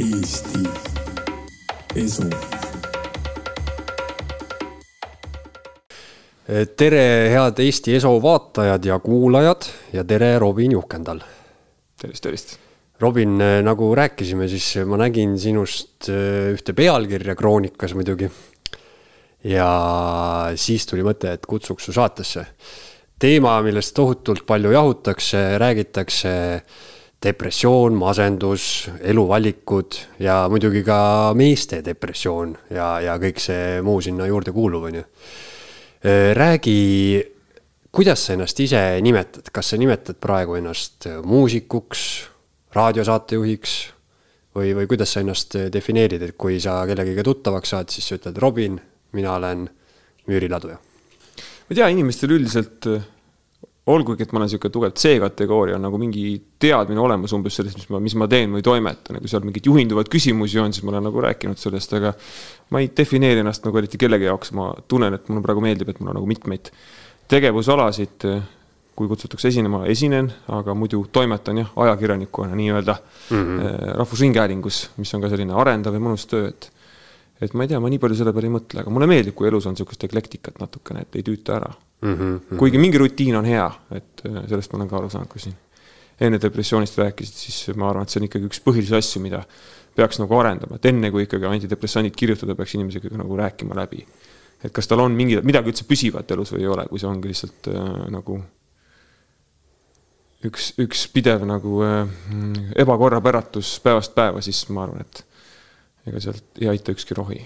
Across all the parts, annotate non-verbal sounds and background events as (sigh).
Eesti Esu. tere, head Eesti Eso vaatajad ja kuulajad ja tere, Robin Juhkendal. tervist, tervist. Robin, nagu rääkisime, siis ma nägin sinust äh, ühte pealkirja Kroonikas muidugi. ja siis tuli mõte, et kutsuks su saatesse. teema, millest tohutult palju jahutakse, räägitakse depressioon, masendus, eluvalikud ja muidugi ka meeste depressioon ja, ja kõik see muu sinna juurde kuuluv, on ju. räägi, kuidas sa ennast ise nimetad, kas sa nimetad praegu ennast muusikuks, raadiosaatejuhiks või, või kuidas sa ennast defineerid, et kui sa kellegagi tuttavaks saad, siis sa ütled Robin, mina olen müüriladuja? ma ei tea, inimestel üldiselt olgugi, et ma olen niisugune tugev C-kategooria, on nagu mingi teadmine olemas umbes sellest, mis ma, mis ma teen või toimetan, kui seal mingeid juhinduvaid küsimusi on, siis ma olen nagu rääkinud sellest, aga ma ei defineeri ennast nagu eriti kellegi jaoks, ma tunnen, et mulle praegu meeldib, et mul on nagu mitmeid tegevusalasid, kui kutsutakse esinema, esinen, aga muidu toimetan jah, ajakirjanikuna nii-öelda mm -hmm. Rahvusringhäälingus, mis on ka selline arendav ja mõnus töö, et et ma ei tea, ma nii palju selle peale ei mõtle, aga mulle meeldib, kui elus on niisugust eklektikat natukene, et ei tüüta ära mm. -hmm. kuigi mingi rutiin on hea, et äh, sellest ma olen ka aru saanud, kui siin enne depressioonist rääkisid, siis ma arvan, et see on ikkagi üks põhilisi asju, mida peaks nagu arendama, et enne kui ikkagi antidepressandid kirjutada, peaks inimesega nagu rääkima läbi. et kas tal on mingi, midagi üldse püsivat elus või ei ole, kui see ongi lihtsalt äh, nagu üks, üks pidev nagu äh, ebakorrapäratus päevast päeva, siis ma arvan, et ega sealt ei aita ükski rohi.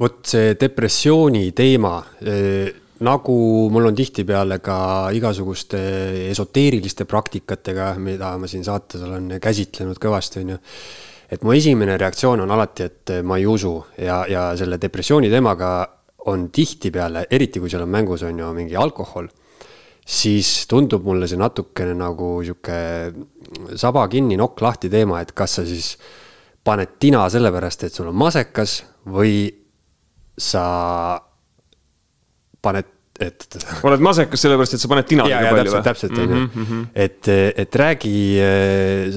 vot see depressiooni teema eh, nagu mul on tihtipeale ka igasuguste esoteeriliste praktikatega, mida ma siin saates olen käsitlenud kõvasti, on ju. et mu esimene reaktsioon on alati, et ma ei usu ja, ja selle depressiooni teemaga on tihtipeale, eriti kui seal on mängus, on ju, mingi alkohol, siis tundub mulle see natukene nagu sihuke saba kinni, nokk lahti teema, et kas sa siis paned tina sellepärast, et sul on masekas või sa paned, et. (laughs) oled masekas sellepärast, et sa paned tina liiga palju või? täpselt, on ju. Mhm, mhm. et, et räägi,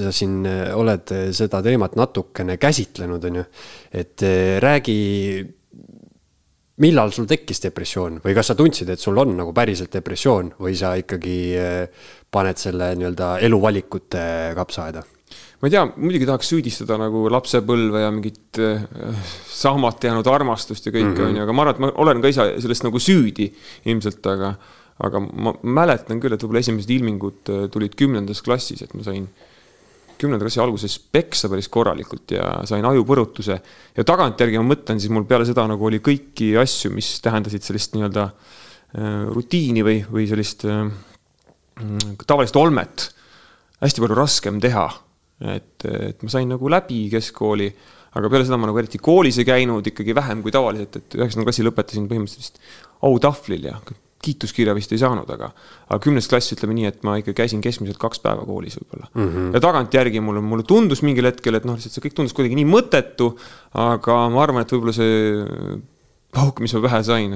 sa siin oled seda teemat natukene käsitlenud, on ju. et räägi, millal sul tekkis depressioon või kas sa tundsid, et sul on nagu päriselt depressioon või sa ikkagi paned selle nii-öelda eluvalikute kapsaaeda ma ei tea, muidugi tahaks süüdistada nagu lapsepõlve ja mingit äh, sahmata jäänud armastust ja kõike, mhm. on ju, aga ma arvan, et ma olen ka ise sellest nagu süüdi ilmselt, aga aga ma mäletan küll, et võib-olla esimesed ilmingud äh, tulid kümnendas klassis, et ma sain kümnenda klassi alguses peksa päris korralikult ja sain ajupõrutuse. ja tagantjärgi ma mõtlen, siis mul peale seda nagu oli kõiki asju, mis tähendasid sellist nii-öelda äh, rutiini või, või sellist äh, tavalist olmet hästi palju raskem teha et, et ma sain nagu läbi keskkooli, aga peale seda ma nagu eriti koolis ei käinud ikkagi vähem kui tavaliselt, et üheksanda klassi lõpetasin põhimõtteliselt autahvlil ja kiituskirja vist ei saanud, aga, aga kümnes klass, ütleme nii, et ma ikka käisin keskmiselt kaks päeva koolis võib-olla mm. -hmm. ja tagantjärgi mulle, mulle tundus mingil hetkel, et noh, lihtsalt see kõik tundus kuidagi nii mõttetu, aga ma arvan, et võib-olla see pauk, mis ma pähe sain,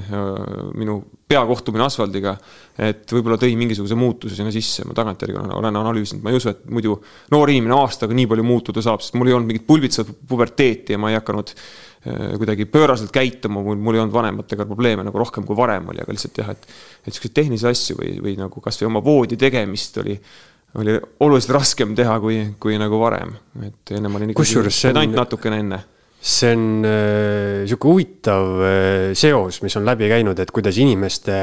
minu peakohtumine asfaldiga, et võib-olla tõi mingisuguse muutuse sinna sisse, ma tagantjärgi olen, olen analüüsinud, ma ei usu, et muidu noor inimene aastaga nii palju muutuda saab, sest mul ei olnud mingit pulbitsevat puberteeti ja ma ei hakanud äh, kuidagi pööraselt käituma, mul, ei olnud vanematega probleeme nagu rohkem kui varem oli, aga lihtsalt jah, et et niisuguseid tehnilisi asju või, või nagu kasvõi oma voodi tegemist oli oli oluliselt raskem teha kui, kui nagu varem, et enne ma olin ikka ainult natukene enne see on äh, sihuke huvitav äh, seos, mis on läbi käinud, et kuidas inimeste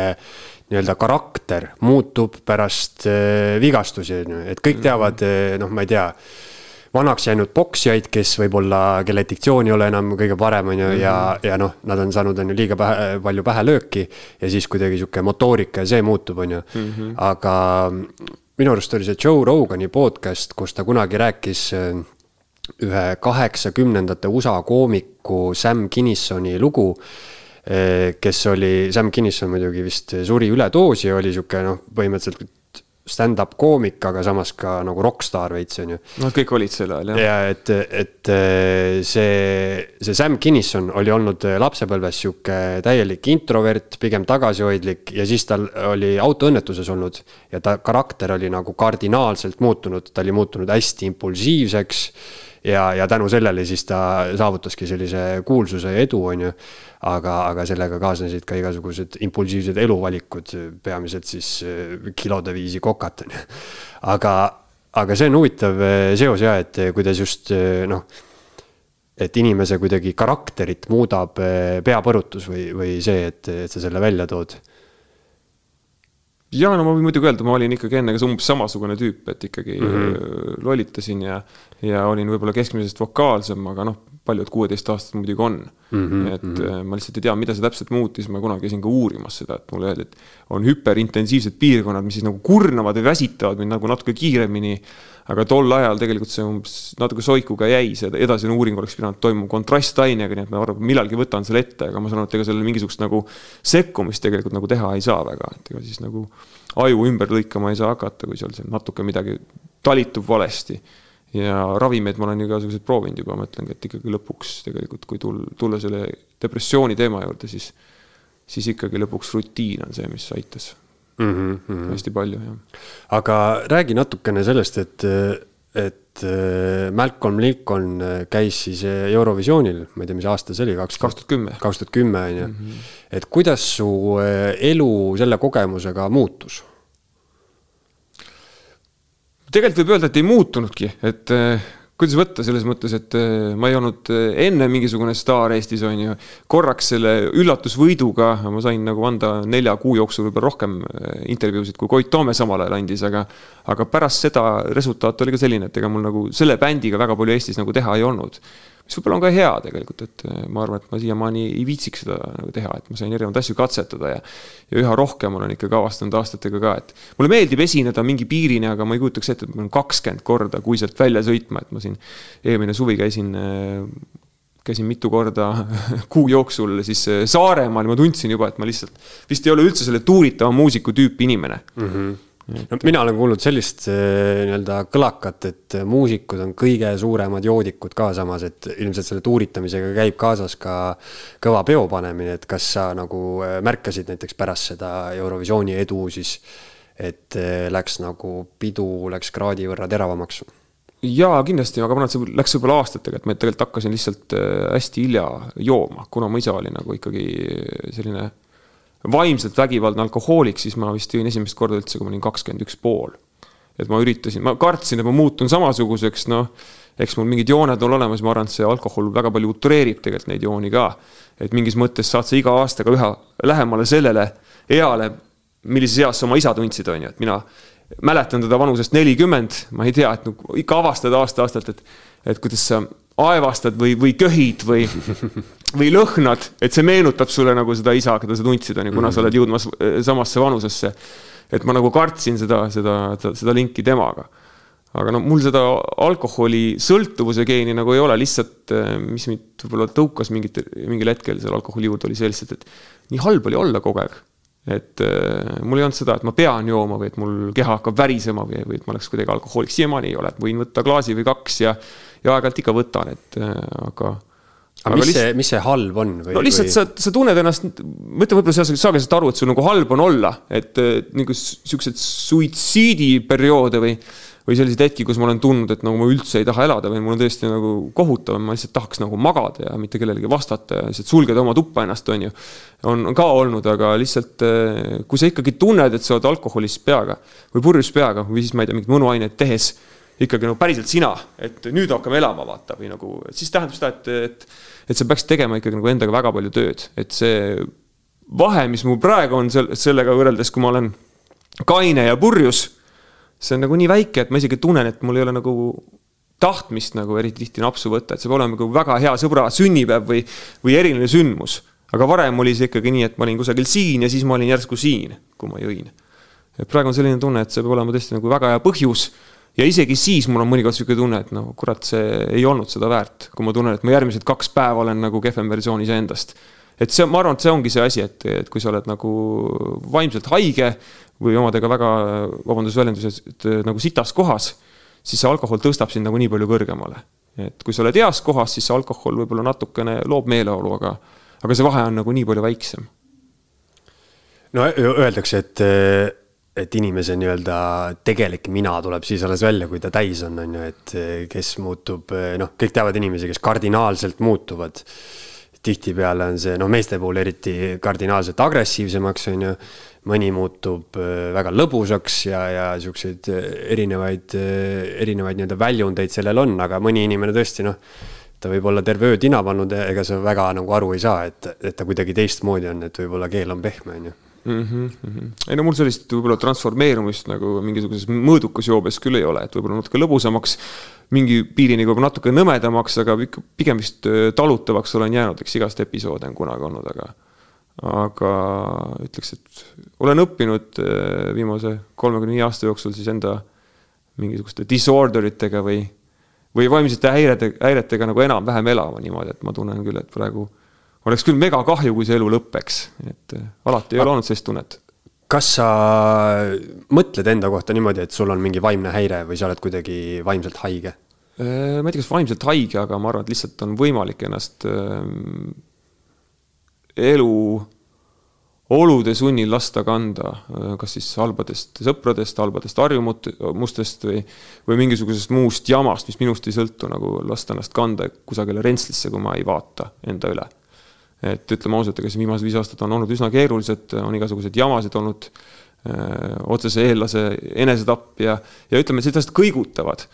nii-öelda karakter muutub pärast äh, vigastusi, on ju, et kõik teavad, äh, noh, ma ei tea vanaks jäänud poksjaid, kes võib-olla, kelle diktsioon ei ole enam kõige parem, on ju, ja, mhm. ja noh, nad on saanud, on ju, liiga pähe, palju pähe lööki. ja siis kuidagi sihuke motoorika ja see muutub, on ju. Mhm. aga minu arust oli see Joe Rogani podcast, kus ta kunagi rääkis äh, ühe kaheksakümnendate USA koomiku Sam Kinisoni lugu. Eh, kes oli, Sam Kinison muidugi vist suri üledoosi oli sihuke noh, põhimõtteliselt stand-up koomik, aga samas ka nagu rokkstaar veits, on ju. Nad kõik olid sel ajal, jah. ja et, et eh, see, see Sam Kinison oli olnud lapsepõlves sihuke täielik introvert, pigem tagasihoidlik ja siis tal oli autoõnnetuses olnud ja ta karakter oli nagu kardinaalselt muutunud, ta oli muutunud hästi impulsiivseks ja, ja tänu sellele siis ta saavutaski sellise kuulsuse ja edu, on ju. aga, aga sellega kaasnesid ka igasugused impulsiivsed eluvalikud, peamiselt siis äh, kilode viisi kokat, on ju. aga, aga see on huvitav äh, seos ja, et kuidas just äh, noh et inimese kuidagi karakterit muudab peapõrutus või, või see, et, et sa selle välja tood ja no ma võin muidugi öelda, ma olin ikkagi enne ka umbes samasugune tüüp, et ikkagi mm -hmm. lollitasin ja, ja olin võib-olla keskmisest vokaalsem, aga noh, paljud kuueteistaastased muidugi on mm. -hmm. et mm -hmm. ma lihtsalt ei tea, mida see täpselt muutis, ma kunagi käisin ka uurimas seda, et mulle öeldi, et on hüperintensiivsed piirkonnad, mis siis nagu kurnavad või väsitavad mind nagu natuke kiiremini aga tol ajal tegelikult see umbes natuke soikuga jäi, see edasine uuring oleks pidanud toimuma kontrastainega, nii et ma arvan, millalgi võtan selle ette, aga ma saan aru, et ega sellele mingisugust nagu sekkumist tegelikult nagu teha ei saa väga, et ega siis nagu aju ümber lõikama ei saa hakata, kui seal natuke midagi talitub valesti. ja ravimeid ma olen igasuguseid proovinud juba, ma ütlengi, et ikkagi lõpuks tegelikult, kui tulla, tulla selle depressiooni teema juurde, siis, siis ikkagi lõpuks rutiin on see, mis aitas mm. -hmm. hästi palju, jah. aga räägi natukene sellest, et, et äh, Malcolm Lincoln käis siis äh, Eurovisioonil, ma ei tea, mis aasta see oli, kaks tuhat kümme. kaks tuhat kümme, on ju. Mhm. et kuidas su äh, elu selle kogemusega muutus? tegelikult võib öelda, et ei muutunudki, et kuidas võtta selles mõttes, et äh, ma ei olnud äh, enne mingisugune staar Eestis on ju. korraks selle üllatusvõiduga ma sain nagu anda nelja kuu jooksul võib-olla rohkem äh, intervjuusid, kui Koit Toome samal ajal andis, aga. aga pärast seda resultaat oli ka selline, et ega mul nagu selle bändiga väga palju Eestis nagu teha ei olnud mis võib-olla on ka hea tegelikult, et äh, ma arvan, et ma siiamaani ei viitsiks seda nagu teha, et ma sain erinevaid asju katsetada ja. ja üha rohkem olen ikkagi avastanud aastatega ka, et mulle meeldib esineda mingi piirini, aga ma ei kujutaks ette, et ma pean kakskümmend korda kuiselt välja sõitma, et ma siin eelmine suvi käisin äh, käisin mitu korda (laughs) kuu jooksul siis äh, Saaremaal ja ma tundsin juba, et ma lihtsalt vist ei ole üldse selle tuuritava muusiku tüüpi inimene mm. -hmm no mina olen kuulnud sellist äh, nii-öelda kõlakat, et muusikud on kõige suuremad joodikud ka samas, et ilmselt selle tuuritamisega käib kaasas ka kõva peo panemine, et kas sa nagu äh, märkasid näiteks pärast seda Eurovisiooni edu siis, et äh, läks nagu pidu läks kraadi võrra teravamaks? jaa, kindlasti, aga ma arvan, et see läks võib-olla aastatega, et ma tegelikult hakkasin lihtsalt hästi hilja jooma, kuna mu isa oli nagu ikkagi selline vaimselt vägivaldne alkohoolik, siis ma vist jõin esimest korda üldse, kui ma olin kakskümmend üks pool. et ma üritasin, ma kartsin, et ma muutun samasuguseks, noh, eks mul mingid jooned on olemas, ma arvan, et see alkohol väga palju utreerib tegelikult neid jooni ka. et mingis mõttes saad sa iga aastaga üha lähemale sellele eale, millises eas sa oma isa tundsid, on ju, et mina mäletan teda vanusest nelikümmend, ma ei tea, et nagu ikka avastad aasta-aastalt, et, et kuidas sa aevastad või, või köhid või, (laughs) või lõhnad, et see meenutab sulle nagu seda isa, keda sa tundsid, on ju, kuna sa oled jõudmas eh, samasse vanusesse. et ma nagu kartsin seda, seda, seda linki temaga. aga no mul seda alkoholi sõltuvuse geeni nagu ei ole, lihtsalt eh, mis mind võib-olla tõukas mingit, mingil hetkel seal alkoholi juurde, oli see lihtsalt, et nii halb oli olla kogu aeg et äh, mul ei olnud seda, et ma pean jooma või et mul keha hakkab värisema või, või et ma oleks kuidagi alkohoolik, siiamaani ei ole, et võin võtta klaasi või kaks ja ja aeg-ajalt ikka võtan, et äh, aga. Aga mis lihtsalt, see, mis see halb on või? no lihtsalt või... sa, sa tunned ennast, ma ütlen, võib-olla sa ei saagi sellest aru, et sul nagu halb on olla, et nagu siukseid suitsiidiperioode või või selliseid hetki, kus ma olen tundnud, et nagu ma üldse ei taha elada või mul on tõesti nagu kohutav, ma lihtsalt tahaks nagu magada ja mitte kellelegi vastata ja lihtsalt sulgeda oma tuppa ennast, on ju. on, ka olnud, aga lihtsalt kui sa ikkagi tunned, et sa oled alkoholist peaga või purjus peaga või siis ma ei tea, mingit mõnuainet tehes ikkagi nagu päriselt sina, et nüüd hakkame elama, vaata, või nagu, siis tähendab seda, et, et, et sa peaksid tegema ikkagi nagu endaga väga palju tööd, et see vahe, mis mul praegu on sel-, sellega võrreldes, kui ma olen kaine ja purjus, see on nagu nii väike, et ma isegi tunnen, et mul ei ole nagu tahtmist nagu eriti tihti napsu võtta, et see peab olema nagu väga hea sõbra sünnipäev või, või eriline sündmus. aga varem oli see ikkagi nii, et ma olin kusagil siin ja siis ma olin järsku siin, kui ma jõin. et praegu on selline tunne, et see peab olema tõesti nagu väga hea põhjus ja isegi siis mul on mõnikord niisugune tunne, et no kurat, see ei olnud seda väärt, kui ma tunnen, et ma järgmised kaks päeva olen nagu kehvem versioon iseendast. et see, ma arvan, et see ongi see asi, et, et kui sa oled nagu vaimselt haige või omadega väga, vabandust väljenduses, nagu sitas kohas, siis see alkohol tõstab sind nagu nii palju kõrgemale. et kui sa oled heas kohas, siis see alkohol võib-olla natukene loob meeleolu, aga, aga see vahe on nagu nii palju väiksem. no öeldakse, et et inimese nii-öelda tegelik mina tuleb siis alles välja, kui ta täis on, on ju, et kes muutub, noh, kõik teavad inimesi, kes kardinaalselt muutuvad. tihtipeale on see, noh, meeste puhul eriti kardinaalselt agressiivsemaks, on ju. mõni muutub äh, väga lõbusaks ja, ja siukseid erinevaid, erinevaid nii-öelda väljundeid sellel on, aga mõni inimene tõesti, noh ta võib olla terve öö tina pannud, ega sa väga nagu aru ei saa, et, et ta kuidagi teistmoodi on, et võib-olla keel on pehme, on ju mm. -hmm. ei no mul sellist võib-olla transformeerumist nagu mingisuguses mõõdukas joobes küll ei ole, et võib-olla natuke lõbusamaks, mingi piirini võib-olla natuke nõmedamaks, aga pigem vist äh, talutavaks olen jäänud, eks igast episoode on kunagi olnud, aga aga ütleks, et olen õppinud äh, viimase kolmekümne viie aasta jooksul siis enda mingisuguste disorder itega või, või vaimsete häirete, häiretega nagu enam-vähem elama niimoodi, et ma tunnen küll, et praegu oleks küll mega kahju, kui see elu lõpeks, et äh, alati ei ole olnud sellist tunnet. kas sa mõtled enda kohta niimoodi, et sul on mingi vaimne häire või sa oled kuidagi vaimselt haige? Äh, ma ei tea, kas vaimselt haige, aga ma arvan, et lihtsalt on võimalik ennast ähm, elu olude sunnil lasta kanda, äh, kas siis halbadest sõpradest, halbadest harjumustest või, või mingisugusest muust jamast, mis minust ei sõltu, nagu lasta ennast kanda kusagile rentslisse, kui ma ei vaata enda üle et ütleme ausalt, ega siin viimased viis aastat on olnud üsna keerulised, on igasuguseid jamasid olnud öö, otsese eellase enesetapp ja, ja ütleme, sellised asjad kõigutavad.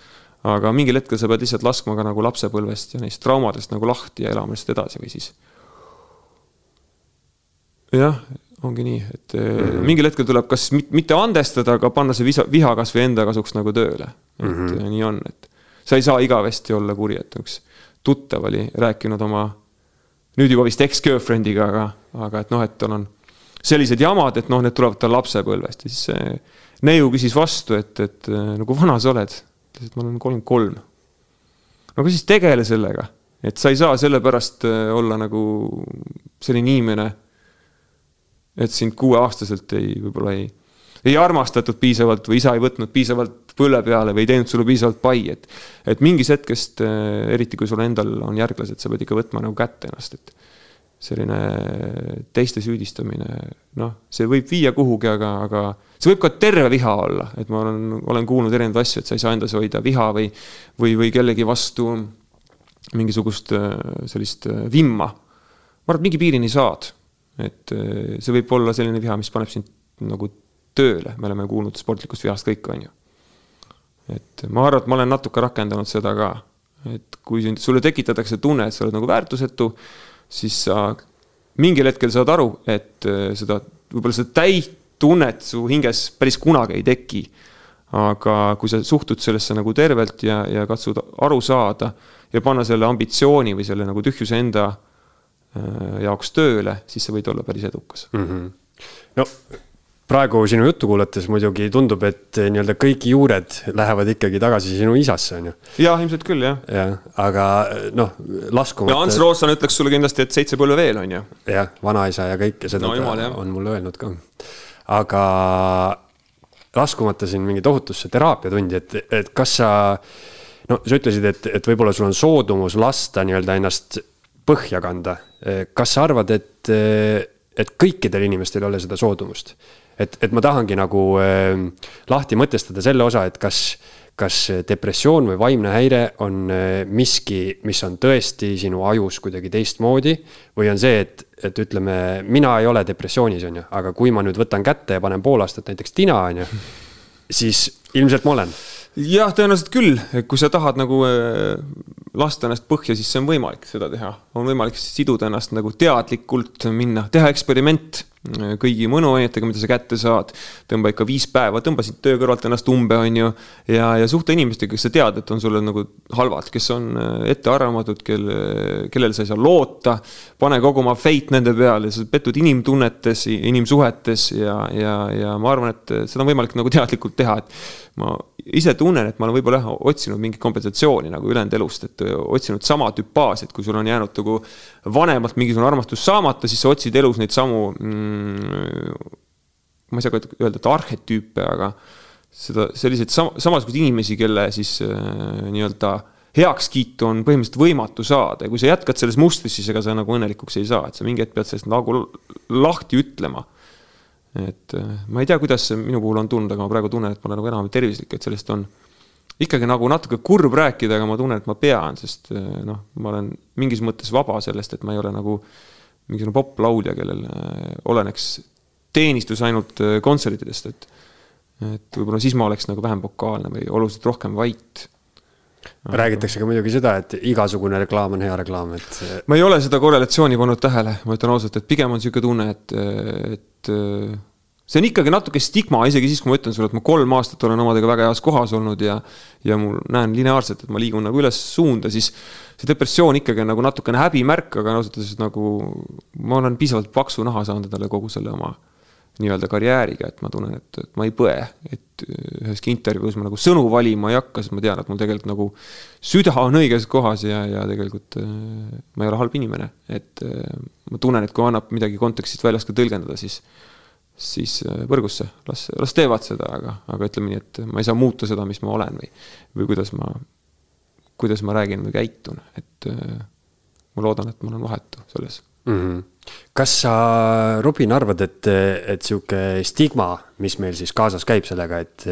aga mingil hetkel sa pead lihtsalt laskma ka nagu lapsepõlvest ja neist traumadest nagu lahti ja elama lihtsalt edasi või siis. jah, ongi nii, et mm -hmm. mingil hetkel tuleb kas mitte andestada, aga panna see visa, viha kasvõi enda kasuks nagu tööle. et mm -hmm. nii on, et sa ei saa igavesti olla kuri, et üks tuttav oli rääkinud oma nüüd juba vist ex-girlfriend'iga, aga, aga et noh, et tal on sellised jamad, et noh, need tulevad tal lapsepõlvest ja siis neiu küsis vastu, et, et no kui vana sa oled? ütles, et ma olen kolmkümmend kolm. no aga siis tegele sellega, et sa ei saa sellepärast äh, olla nagu selline inimene, et sind kuueaastaselt ei, võib-olla ei, ei armastatud piisavalt või isa ei võtnud piisavalt põlve peale või ei teinud sulle piisavalt pai, et. et mingist hetkest, äh, eriti kui sul endal on järglased, sa pead ikka võtma nagu kätte ennast, et. selline teiste süüdistamine, noh, see võib viia kuhugi, aga, aga see võib ka terve viha olla, et ma olen, olen kuulnud erinevaid asju, et sa ei saa endas hoida viha või, või, või kellegi vastu mingisugust äh, sellist äh, vimma. ma arvan, et mingi piirini saad, et see võib olla selline viha, mis paneb sind nagu tööle, me oleme kuulnud sportlikust vihast kõik, on ju et ma arvan, et ma olen natuke rakendanud seda ka, et kui sulle tekitatakse tunne, et sa oled nagu väärtusetu, siis sa mingil hetkel saad aru, et äh, seda, võib-olla seda täit tunnet su hinges päris kunagi ei teki. aga kui sa suhtud sellesse nagu tervelt ja, ja katsud aru saada ja panna selle ambitsiooni või selle nagu tühjuse enda äh, jaoks tööle, siis sa võid olla päris edukas mm. -hmm. no praegu sinu juttu kuulates muidugi tundub, et nii-öelda kõik juured lähevad ikkagi tagasi sinu isasse, on ju. jah, ilmselt küll, jah. jah, aga noh, laskumata. no Ants Rootsan ütleks sulle kindlasti, et seitse põlve veel, on ju. jah, vanaisa ja kõike seda no, jumal, on mulle öelnud ka. aga laskumata siin mingi tohutusse teraapiatundi, et, et kas sa, no sa ütlesid, et, et võib-olla sul on soodumus lasta nii-öelda ennast põhja kanda. kas sa arvad, et, et kõikidel inimestel ei ole seda soodumust? Et, et ma tahangi nagu äh, lahti mõtestada selle osa, et kas, kas depressioon või vaimne häire on äh, miski, mis on tõesti sinu ajus kuidagi teistmoodi. või on see, et, et ütleme, mina ei ole depressioonis, on ju, aga kui ma nüüd võtan kätte ja panen pool aastat näiteks tina, on ju, siis ilmselt ma olen jah, tõenäoliselt küll, kui sa tahad nagu äh, lasta ennast põhja, siis see on võimalik seda teha. on võimalik siduda ennast nagu teadlikult minna, teha eksperiment kõigi mõnuainetega, mida sa kätte saad. tõmba ikka viis päeva, tõmba siit töö kõrvalt ennast umbe, on ju. ja, ja suhtle inimestega, kes sa tead, et on sulle nagu halvad, kes on äh, ettearvamatud, kelle, kellele sa ei saa loota. pane kogu oma feit nende peale, sa petud inimtunnetes, inimsuhetes ja, ja, ja ma arvan, et seda on võimalik nagu teadlikult teha, et ma ise tunnen, et ma olen võib-olla jah otsinud mingit kompensatsiooni nagu ülejäänud elust, et otsinud sama tüpaaži, et kui sul on jäänud nagu vanemalt mingisugune armastus saamata, siis sa otsid elus neid samu mm,. ma ei saa ka öelda, et arhetüüpe, aga seda, selliseid sam samasuguseid inimesi, kelle siis äh, nii-öelda heakskiitu on põhimõtteliselt võimatu saada ja kui sa jätkad selles mustris, siis ega sa nagu õnnelikuks ei saa, et sa mingi hetk pead sellest nagu lahti ütlema. Et äh, ma ei tea, kuidas see minu puhul on tulnud, aga ma praegu tunnen, et ma olen nagu enam tervislik, et sellest on ikkagi nagu natuke kurb rääkida, aga ma tunnen, et ma pean, sest äh, noh, ma olen mingis mõttes vaba sellest, et ma ei ole nagu mingisugune poplaulja, kellel äh, oleneks teenistus ainult kontsertidest, et et võib-olla siis ma oleks nagu vähem vokaalne või oluliselt rohkem vait räägitakse ka muidugi seda, et igasugune reklaam on hea reklaam, et. ma ei ole seda korrelatsiooni pannud tähele, ma ütlen ausalt, et pigem on niisugune tunne, et, et see on ikkagi natuke stigma, isegi siis, kui ma ütlen sulle, et ma kolm aastat olen omadega väga heas kohas olnud ja ja mul näen lineaarselt, et ma liigun nagu üles suunda, siis see depressioon ikkagi on nagu natukene häbimärk, aga ausalt öeldes nagu ma olen piisavalt paksu naha saanud endale kogu selle oma nii-öelda karjääriga, et ma tunnen, et, et ma ei põe, et üheski intervjuus ma nagu sõnu valima ei hakka, sest ma tean, et mul tegelikult nagu süda on õiges kohas ja, ja tegelikult äh, ma ei ole halb inimene, et äh, ma tunnen, et kui annab midagi kontekstist väljas ka tõlgendada, siis siis äh, võrgusse, las, las teevad seda, aga, aga ütleme nii, et ma ei saa muuta seda, mis ma olen või, või kuidas ma, kuidas ma räägin või käitun, et ma loodan, et ma olen vahetu selles mm. -hmm kas sa, Robin, arvad, et, et sihuke stigma, mis meil siis kaasas käib sellega, et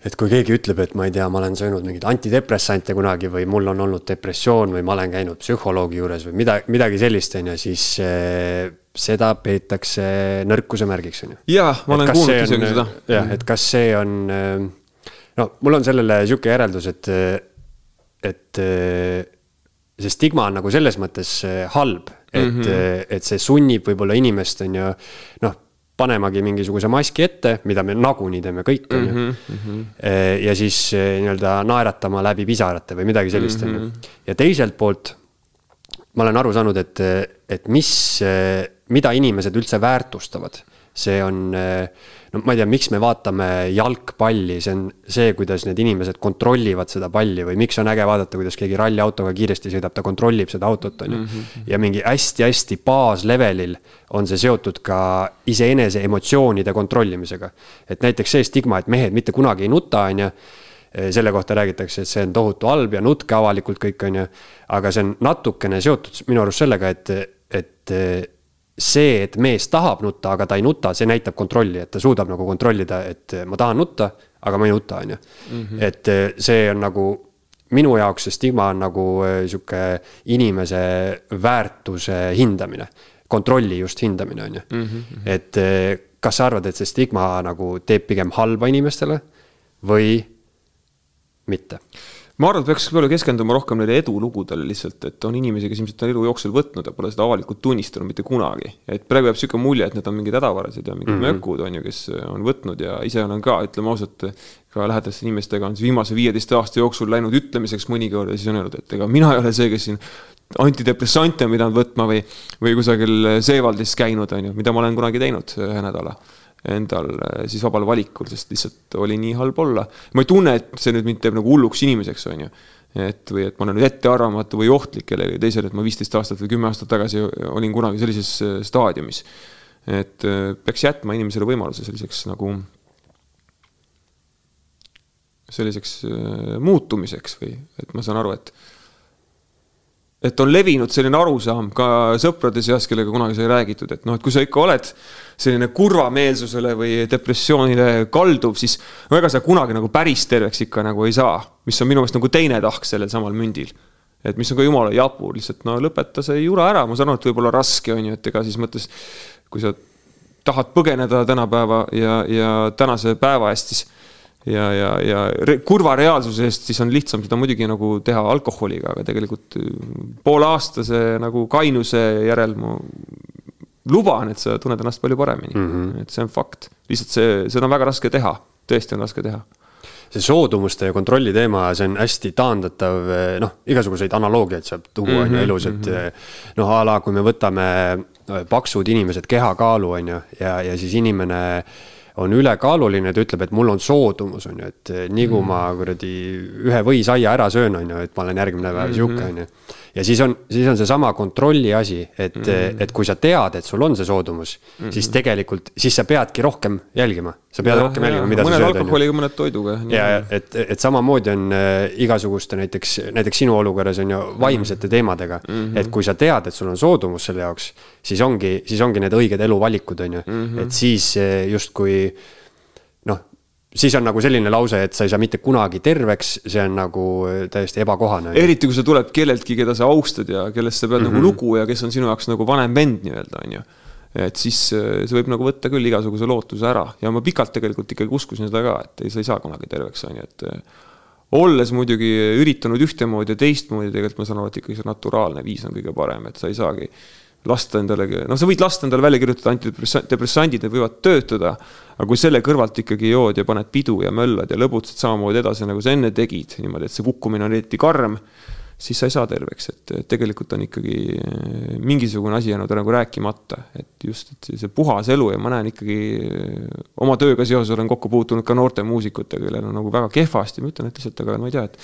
et kui keegi ütleb, et ma ei tea, ma olen söönud mingeid antidepressante kunagi või mul on olnud depressioon või ma olen käinud psühholoogi juures või midagi, midagi sellist, on ju, siis eh, seda peetakse nõrkuse märgiks, on ju. jaa, ma olen kuulnud isegi seda. jah, et kas see on, eh, no mul on sellele sihuke järeldus, et, et eh, see stigma on nagu selles mõttes halb et mm, -hmm. et see sunnib võib-olla inimest, on ju, noh, panemagi mingisuguse maski ette, mida me nagunii teeme kõik, on ju. Mhm, mhm. ja siis nii-öelda naeratama läbi pisarate või midagi sellist, on ju. Mhm. ja teiselt poolt ma olen aru saanud, et, et mis, mida inimesed üldse väärtustavad, see on no ma ei tea, miks me vaatame jalgpalli, see on see, kuidas need inimesed kontrollivad seda palli või miks on äge vaadata, kuidas keegi ralliautoga kiiresti sõidab, ta kontrollib seda autot, on ju. Mhm. ja mingi hästi-hästi baaslevelil on see seotud ka iseenese emotsioonide kontrollimisega. et näiteks see stigma, et mehed mitte kunagi ei nuta, on ju selle kohta räägitakse, et see on tohutu halb ja nutke avalikult kõik, on ju. aga see on natukene seotud minu arust sellega, et, et see, et mees tahab nutta, aga ta ei nuta, see näitab kontrolli, et ta suudab nagu kontrollida, et ma tahan nutta, aga ma ei nuta, on ju. Mhm. et eh, see on nagu minu jaoks see stigma on nagu eh, sihuke inimese väärtuse hindamine. kontrolli just hindamine, on ju. Mhm, mhm. et eh, kas sa arvad, et see stigma nagu teeb pigem halba inimestele või mitte? Ma arvan, et peaks võib-olla keskenduma rohkem neile edulugudele lihtsalt, et on inimesi, kes ilmselt on elu jooksul võtnud ja pole seda avalikult tunnistanud mitte kunagi. et praegu jääb sihuke mulje, et need on mingid hädavarased ja mingid mm -hmm. mökud on ju, kes on võtnud ja ise olen ka, ütleme ausalt, ka lähedaste inimestega on siis viimase viieteist aasta jooksul läinud ütlemiseks mõnikord ja siis on öelnud, et ega mina ei ole see, kes siin antidepressante on pidanud võtma või, või kusagil Seewaldis käinud, on ju, mida ma olen kunagi teinud ühe nädala endal äh, siis vabal valikul, sest lihtsalt oli nii halb olla. ma ei tunne, et see nüüd mind teeb nagu hulluks inimeseks, on ju. et või et ma olen nüüd ettearvamatu või ohtlik kellelegi teisele, et ma viisteist aastat või kümme aastat tagasi olin kunagi sellises äh, staadiumis. et äh, peaks jätma inimesele võimaluse selliseks nagu, selliseks muutumiseks või, et ma saan aru, et et on levinud selline arusaam ka sõprade seas, kellega kunagi sai räägitud, et noh, et kui sa ikka oled selline kurvameelsusele või depressioonile kalduv, siis ega sa kunagi nagu päris terveks ikka nagu ei saa. mis on minu meelest nagu teine tahk sellel samal mündil. et mis on ka jumala jabur, lihtsalt no lõpeta see jura ära, ma saan aru, et võib-olla raske on ju, et ega siis mõttes, kui sa tahad põgeneda tänapäeva ja, ja tänase päeva eest, siis ja, ja, ja re kurva reaalsuse eest, siis on lihtsam seda muidugi nagu teha alkoholiga, aga tegelikult äh, pooleaastase nagu kainuse järel ma luban, et sa tunned ennast palju paremini mm. -hmm. et see on fakt, lihtsalt see, seda on väga raske teha, tõesti on raske teha see soodumuste ja kontrolli teema, see on hästi taandatav, noh, igasuguseid analoogiaid saab tuua, on ju, mhm, elus, et mhm. noh, a la kui me võtame paksud inimesed kehakaalu, on ju, ja, ja siis inimene on ülekaaluline, ta ütleb, et mul on soodumus, on ju, et nii kui ma mm. kuradi ühe võisaia ära söön, on ju, et ma olen järgmine päev sihuke, on ju. Ja siis on, siis on seesama kontrolli asi, et mm, -hmm. et kui sa tead, et sul on see soodumus mm, -hmm. siis tegelikult, siis sa peadki rohkem jälgima. sa pead ja, rohkem jälgima, mida mõned sa sööd. mõned alkoholiga, mõned toiduga. ja, et, et samamoodi on äh, igasuguste näiteks, näiteks sinu olukorras on ju vaimsete teemadega mm. -hmm. et kui sa tead, et sul on soodumus selle jaoks siis ongi, siis ongi need õiged eluvalikud, on ju mm. -hmm. et siis justkui noh, siis on nagu selline lause, et sa ei saa mitte kunagi terveks, see on nagu täiesti ebakohane. eriti, kui see tuleb kelleltki, keda sa austad ja kellest sa pead mm -hmm. nagu mhm. lugu ja kes on sinu jaoks nagu vanem vend nii-öelda, on ju et siis see võib nagu võtta küll igasuguse lootuse ära ja ma pikalt tegelikult ikkagi uskusin seda ka, et ei, sa ei saa kunagi terveks, on ju, et olles muidugi üritanud ühtemoodi ja teistmoodi, tegelikult ma saan aru, et ikkagi see naturaalne viis on kõige parem, et sa ei saagi lasta endale, noh, sa võid lasta endale välja kirjutada antidepressandid, need võivad töötada, aga kui selle kõrvalt ikkagi jood ja paned pidu ja möllad ja lõbutsed samamoodi edasi, nagu sa enne tegid, niimoodi, et see kukkumine on eriti karm siis sa ei saa terveks, et tegelikult on ikkagi eh, mingisugune asi jäänud nagu rääkimata, et just, et see puhas elu ja ma näen ikkagi eh, oma tööga seoses olen kokku puutunud ka noorte muusikutega, kellel on nagu väga kehvasti, ma ütlen, et lihtsalt, aga ma ei tea, et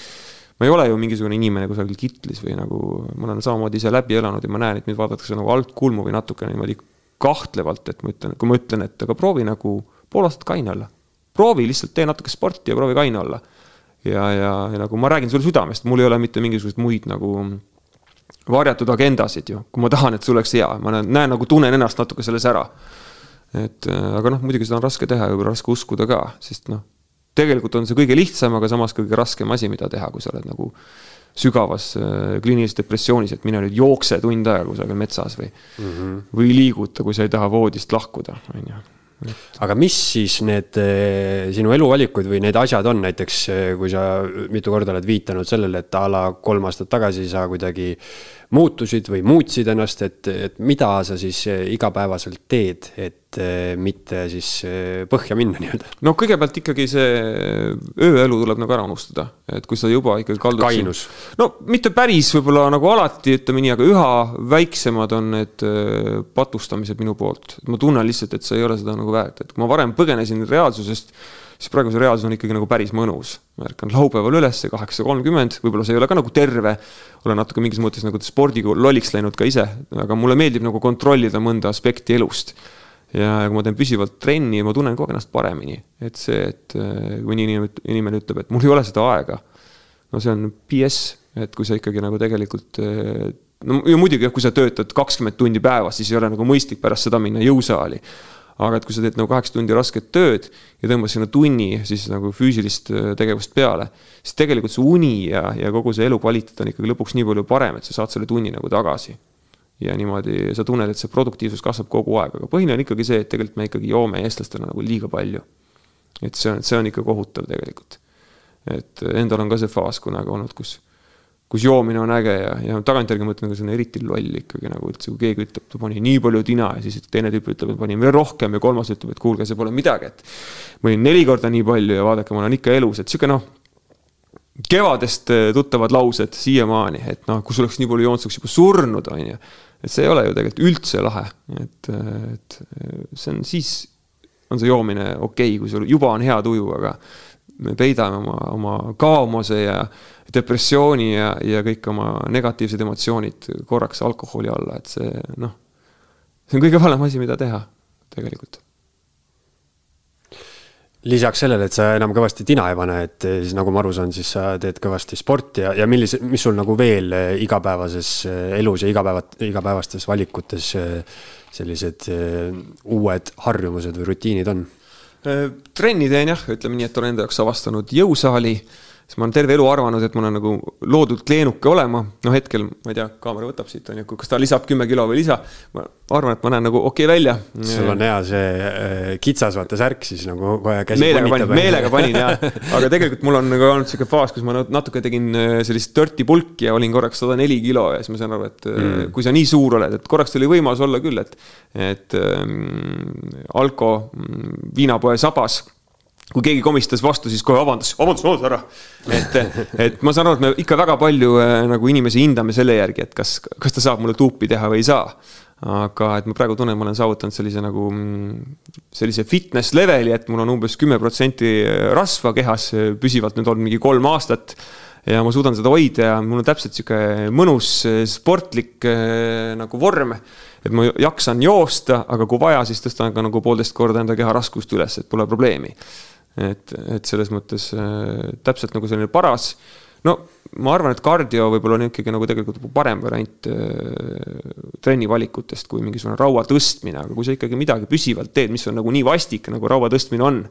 ma ei ole ju mingisugune inimene kusagil kitlis või nagu ma olen samamoodi ise läbi elanud ja ma näen, et mind vaadatakse nagu altkulmu või natuke niimoodi kahtlevalt, et ma ütlen, kui ma ütlen, et aga proovi nagu pool aastat kaine olla. proovi lihtsalt, tee natuke sporti ja proovi kaine olla ja, ja, ja nagu ma räägin sulle südamest, mul ei ole mitte mingisuguseid muid nagu varjatud agendasid ju, kui ma tahan, et see oleks hea, ma näen, näen nagu tunnen ennast natuke selles ära. et äh, aga noh, muidugi seda on raske teha ja raske uskuda ka, sest noh, tegelikult on see kõige lihtsam, aga samas kõige raskem asi, mida teha, kui sa oled nagu sügavas äh, kliinilises depressioonis, et mine nüüd jookse tund aega kusagil metsas või mm, -hmm. või liiguta, kui sa ei taha voodist lahkuda, on ju aga mis siis need eh, sinu eluvalikud või need asjad on, näiteks eh, kui sa mitu korda oled viitanud sellele, et a la kolm aastat tagasi sa kuidagi muutusid või muutsid ennast, et, et mida sa siis eh, igapäevaselt teed, et mitte siis põhja minna nii-öelda? no kõigepealt ikkagi see ööelu tuleb nagu ära unustada, et kui sa juba ikkagi kaldud. kainus. no mitte päris võib-olla nagu alati, ütleme nii, aga üha väiksemad on need patustamised minu poolt. ma tunnen lihtsalt, et sa ei ole seda nagu väärt, et kui ma varem põgenesin reaalsusest siis praegu see reaalsus on ikkagi nagu päris mõnus. ma ärkan laupäeval üles, kaheksa kolmkümmend, võib-olla see ei ole ka nagu terve, olen natuke mingis mõttes nagu spordiga lolliks läinud ka ise, aga mulle meeldib nagu kontrollida mõnda aspekti elust. ja kui ma teen püsivalt trenni, ma tunnen kogu aeg ennast paremini, et see, et äh, kui inimene, inimene ütleb, et mul ei ole seda aega, no see on BS, et kui sa ikkagi nagu tegelikult äh, no ja muidugi kui sa töötad kakskümmend tundi päevas, siis ei ole nagu mõistlik pärast seda minna jõusaali aga et kui sa teed nagu kaheksa tundi rasket tööd ja tõmbad sinna tunni siis nagu füüsilist äh, tegevust peale, siis tegelikult see uni ja, ja kogu see elukvaliteet on ikkagi lõpuks nii palju parem, et sa saad selle tunni nagu tagasi. ja niimoodi sa tunned, et see produktiivsus kasvab kogu aeg, aga põhiline on ikkagi see, et tegelikult me ikkagi joome eestlastena nagu liiga palju. et see on, see on ikka kohutav tegelikult. et endal on ka see faas kunagi olnud, kus kus joomine on äge ja, ja tagantjärgi mõtlen, et see on eriti loll ikkagi nagu üldse, kui keegi ütleb, ta pani nii palju tina ja siis teine tüüp ütleb, et pani veel rohkem ja kolmas ütleb, et kuulge, see pole midagi, et. ma olin neli korda nii palju ja vaadake, ma olen ikka elus, et sihuke noh. kevadest eh, tuttavad laused siiamaani, et noh, kui sul oleks nii palju joonud, sa oleks juba surnud, on ju. et see ei ole ju tegelikult üldse lahe, et, et see on siis, on see joomine okei okay,, kui sul juba on hea tuju, aga me peidame oma, oma kaomuse ja depressiooni ja, ja kõik oma negatiivsed emotsioonid korraks alkoholi alla, et see noh, see on kõige valem asi, mida teha tegelikult lisaks sellele, et sa enam kõvasti tina ei pane, et siis nagu ma aru saan, siis sa teed kõvasti sporti ja, ja millise, mis sul nagu veel igapäevases elus ja igapäeva, igapäevastes valikutes sellised uued harjumused või rutiinid on? Trenni teen jah, ütleme nii, et olen enda jaoks avastanud jõusaali siis ma olen terve elu arvanud, et mul on nagu loodud kleenuke olema, noh hetkel ma ei tea, kaamera võtab siit on ju, kas ta lisab kümme kilo või lisa. ma arvan, et ma näen nagu okei okay välja. sul on hea see äh, kitsas vaata särk siis nagu kohe käsi meelega panin, meelega panin jah, (laughs) aga tegelikult mul on nagu olnud sihuke faas, kus ma natuke tegin äh, sellist dirty pulki ja olin korraks sada neli kilo ja siis ma sain aru, et äh, mm. kui sa nii suur oled, et korraks oli võimalus olla küll, et, et ähm, Alko mm, viinapoe sabas kui keegi komistas vastu, siis kohe vabandas, vabandust, vabandust ära. et, et ma saan aru, et me ikka väga palju äh, nagu inimesi hindame selle järgi, et kas, kas ta saab mulle tuupi teha või ei saa. aga et ma praegu tunnen, ma olen saavutanud sellise nagu, mm, sellise fitness leveli, et mul on umbes kümme protsenti rasva kehas püsivalt nüüd olnud mingi kolm aastat ja ma suudan seda hoida ja mul on täpselt sihuke mõnus sportlik äh, nagu vorm. et ma jaksan joosta, aga kui vaja, siis tõstan ka nagu poolteist korda enda keha raskust üles, et pole probleemi et, et selles mõttes äh, täpselt nagu selline paras. no ma arvan, et kardio võib-olla on ikkagi nagu tegelikult parem variant äh, trenni valikutest kui mingisugune raua tõstmine, aga kui sa ikkagi midagi püsivalt teed, mis on nagu nii vastik, nagu raua tõstmine on,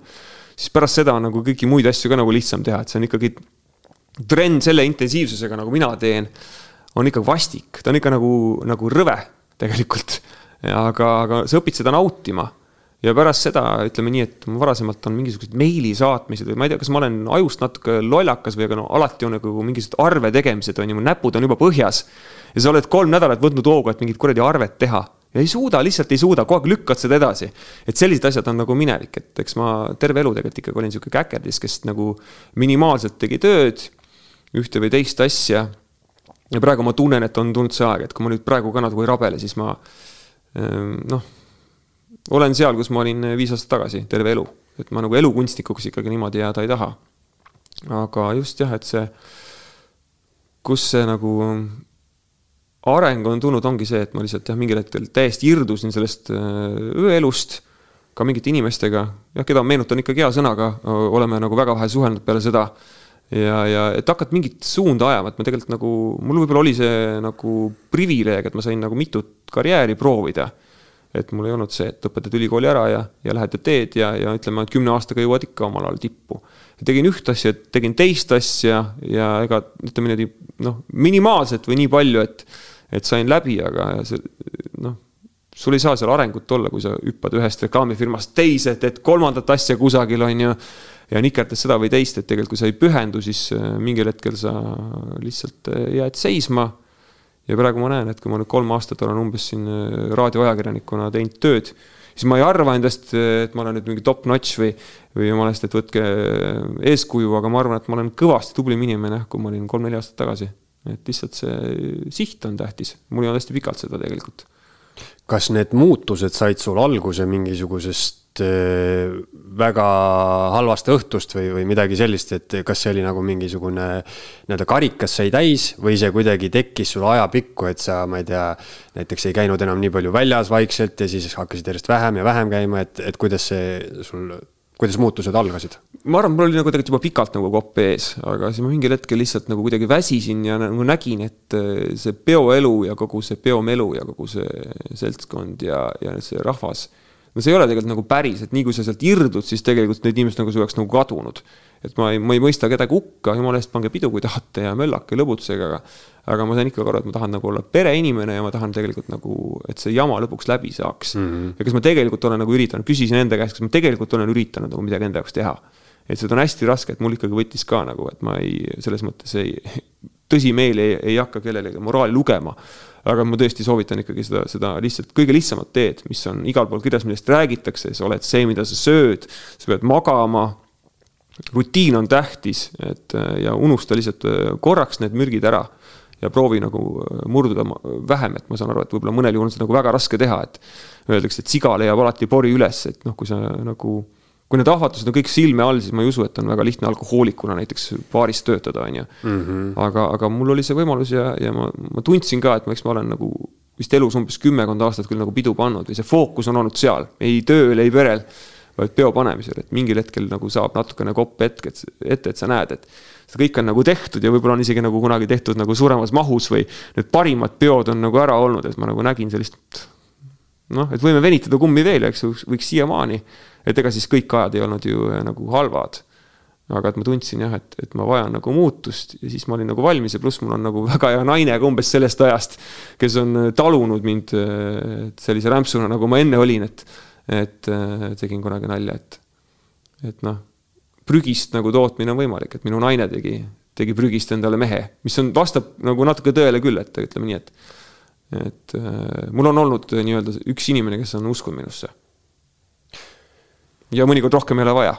siis pärast seda on nagu kõiki muid asju ka nagu lihtsam teha, et see on ikkagi trenn selle intensiivsusega, nagu mina teen, on ikka vastik, ta on ikka nagu, nagu rõve tegelikult. aga, aga sa õpid seda nautima ja pärast seda ütleme nii, et ma varasemalt on mingisugused meili saatmised või ma ei tea, kas ma olen ajust natuke lollakas või aga no alati on nagu mingisugused arve tegemised on ju, mu näpud on juba põhjas. ja sa oled kolm nädalat võtnud hoogu, et mingit kuradi arvet teha ja ei suuda, lihtsalt ei suuda, kogu aeg lükkad seda edasi. et sellised asjad on nagu minevik, et eks ma terve elu tegelikult ikkagi olin sihuke käkerdis, kes nagu minimaalselt tegi tööd, ühte või teist asja. ja praegu ma tunnen, et on tulnud see aeg, et kui ma nüüd praegu ka nagu ei rabele, siis ma ehm, noh olen seal, kus ma olin viis aastat tagasi, terve elu. et ma nagu elukunstnikuks ikkagi niimoodi jääda ei taha. aga just jah, et see, kus see nagu areng on tulnud, ongi see, et ma lihtsalt jah, mingil hetkel täiesti irdusin sellest ööelust, ka mingite inimestega, jah, keda meenutan ikkagi hea sõnaga, oleme nagu väga vähe suhelnud peale seda ja, ja et hakata mingit suunda ajama, et ma tegelikult nagu, mul võib-olla oli see nagu privileeg, et ma sain nagu mitut karjääri proovida et mul ei olnud see, et õpetad ülikooli ära ja, ja lähed ja teed ja, ja ütleme, et kümne aastaga jõuad ikka omal ajal tippu. tegin üht asja, tegin teist asja ja ega ütleme niimoodi noh, minimaalselt või nii palju, et, et sain läbi, aga see noh, sul ei saa seal arengut olla, kui sa hüppad ühest reklaamifirmast teise, teed kolmandat asja kusagil, on ju ja nikerdad seda või teist, et tegelikult kui sa ei pühendu, siis äh, mingil hetkel sa lihtsalt äh, jääd seisma ja praegu ma näen, et kui ma nüüd kolm aastat olen umbes siin äh, raadioajakirjanikuna teinud tööd, siis ma ei arva endast, et ma olen nüüd mingi top notch või, või jumala eest, et võtke äh, eeskuju, aga ma arvan, et ma olen kõvasti tublim inimene, kui ma olin kolm-neli aastat tagasi. et lihtsalt see siht on tähtis, mul ei olnud hästi pikalt seda tegelikult. kas need muutused said sul alguse mingisugusest Äh, väga halvast õhtust või, või midagi sellist, et kas see oli nagu mingisugune nii-öelda karikas sai täis või see kuidagi tekkis sul ajapikku, et sa, ma ei tea, näiteks ei käinud enam nii palju väljas vaikselt ja siis hakkasid järjest vähem ja vähem käima, et, et kuidas see sul, kuidas muutused algasid? ma arvan, mul oli nagu tegelikult juba pikalt nagu kopp ees, aga siis ma mingil hetkel lihtsalt nagu kuidagi väsisin ja nagu nägin, et äh, see peoelu ja kogu see peomelu ja kogu see seltskond ja, ja see rahvas no see ei ole tegelikult nagu päris, et nii kui sa sealt irdud, siis tegelikult need inimesed nagu see oleks nagu kadunud. et ma ei, ma ei mõista kedagi hukka, jumala eest, pange pidu, kui tahate ja möllake lõbutusega, aga aga ma sain ikka aru, et ma tahan nagu olla pereinimene ja ma tahan tegelikult nagu, et see jama lõpuks läbi saaks mm. -hmm. ja kas ma tegelikult olen nagu üritanud, küsisin enda käest, kas ma tegelikult olen üritanud nagu midagi enda jaoks teha. et seda on hästi raske, et mul ikkagi võttis ka nagu, et ma ei, selles mõttes ei, (laughs) tõsimeeli ei, ei hakka kellelegi moraali lugema aga ma tõesti soovitan ikkagi seda, seda lihtsalt kõige lihtsamat teed, mis on igal pool kirjas, millest räägitakse, sa oled see, mida sa sööd, sa pead magama. rutiin on tähtis, et ja unusta lihtsalt äh, korraks need mürgid ära ja proovi nagu äh, murduda vähem, et ma saan aru, et võib-olla mõnel juhul on seda nagu väga raske teha, et öeldakse, et siga leiab alati pori üles, et noh, kui sa nagu kui need ahvatlused on kõik silme all, siis ma ei usu, et on väga lihtne alkohoolikuna näiteks baaris töötada, on ju. Mhm. aga, aga mul oli see võimalus ja, ja ma, ma tundsin ka, et ma, eks ma olen nagu vist elus umbes kümmekond aastat küll nagu pidu pannud või see fookus on olnud seal, ei tööl, ei perel, vaid peo panemisel, et mingil hetkel nagu saab natukene kopp hetk, et ette, et sa näed, et see kõik on nagu tehtud ja võib-olla on isegi nagu kunagi tehtud nagu suuremas mahus või need parimad peod on nagu ära olnud, et ma nagu nägin sellist noh, et võime venitada kummi veel, eks ju, võiks siiamaani et ega siis kõik ajad ei olnud ju äh, nagu halvad. aga et ma tundsin jah, et, et ma vajan nagu muutust ja siis ma olin nagu valmis ja pluss mul on nagu (laughs) väga hea naine ka umbes sellest ajast, kes on äh, talunud mind äh, sellise rämpsuna, nagu ma enne olin, et, et tegin kunagi nalja, et, et noh, prügist nagu tootmine on võimalik, et minu naine tegi, tegi prügist endale mehe, mis on, vastab nagu natuke tõele küll, et ütleme nii, et et äh, mul on olnud nii-öelda üks inimene, kes on uskunud minusse ja mõnikord rohkem ei ole vaja.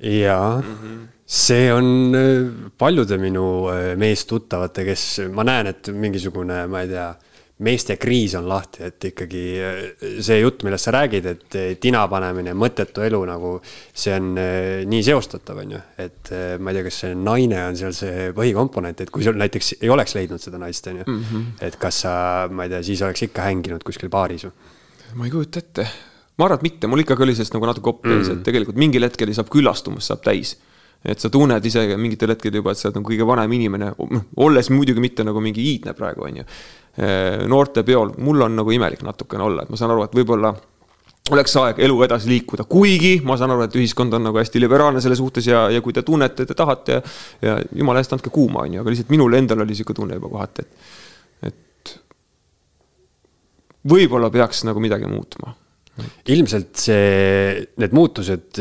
jaa mm, -hmm. see on äh, paljude minu äh, meestuttavate, kes, ma näen, et mingisugune, ma ei tea, meeste kriis on lahti, et ikkagi äh, see jutt, millest sa räägid, et tina panemine, mõttetu elu nagu, see on nii seostatav, on ju. et ma ei tea, kas see naine on seal see põhikomponent, et kui sul näiteks ei oleks leidnud seda naist, on ju. Mhm. et kas sa, ma ei tea, siis oleks ikka hänginud kuskil baaris või? ma ei kujuta ette ma arvan, et mitte, mul ikkagi oli sellest nagu natuke opp ees mm., et tegelikult mingil hetkel saab küllastumus saab täis. Et sa tunned ise mingitel hetkedel juba, et sa oled nagu kõige vanem inimene, olles muidugi mitte nagu mingi iidne praegu, on ju. noortepeol, mul on nagu imelik natukene olla, et ma saan aru, et võib-olla oleks aeg elu edasi liikuda, kuigi ma saan aru, et ühiskond on nagu hästi liberaalne selle suhtes ja, ja kui te tunnete, te tahate ja, ja jumala eest andke kuuma, on ju, aga lihtsalt minul endal oli sihuke tunne juba kohati, et, et võib-olla peaks nagu midagi muutma ilmselt see, need muutused,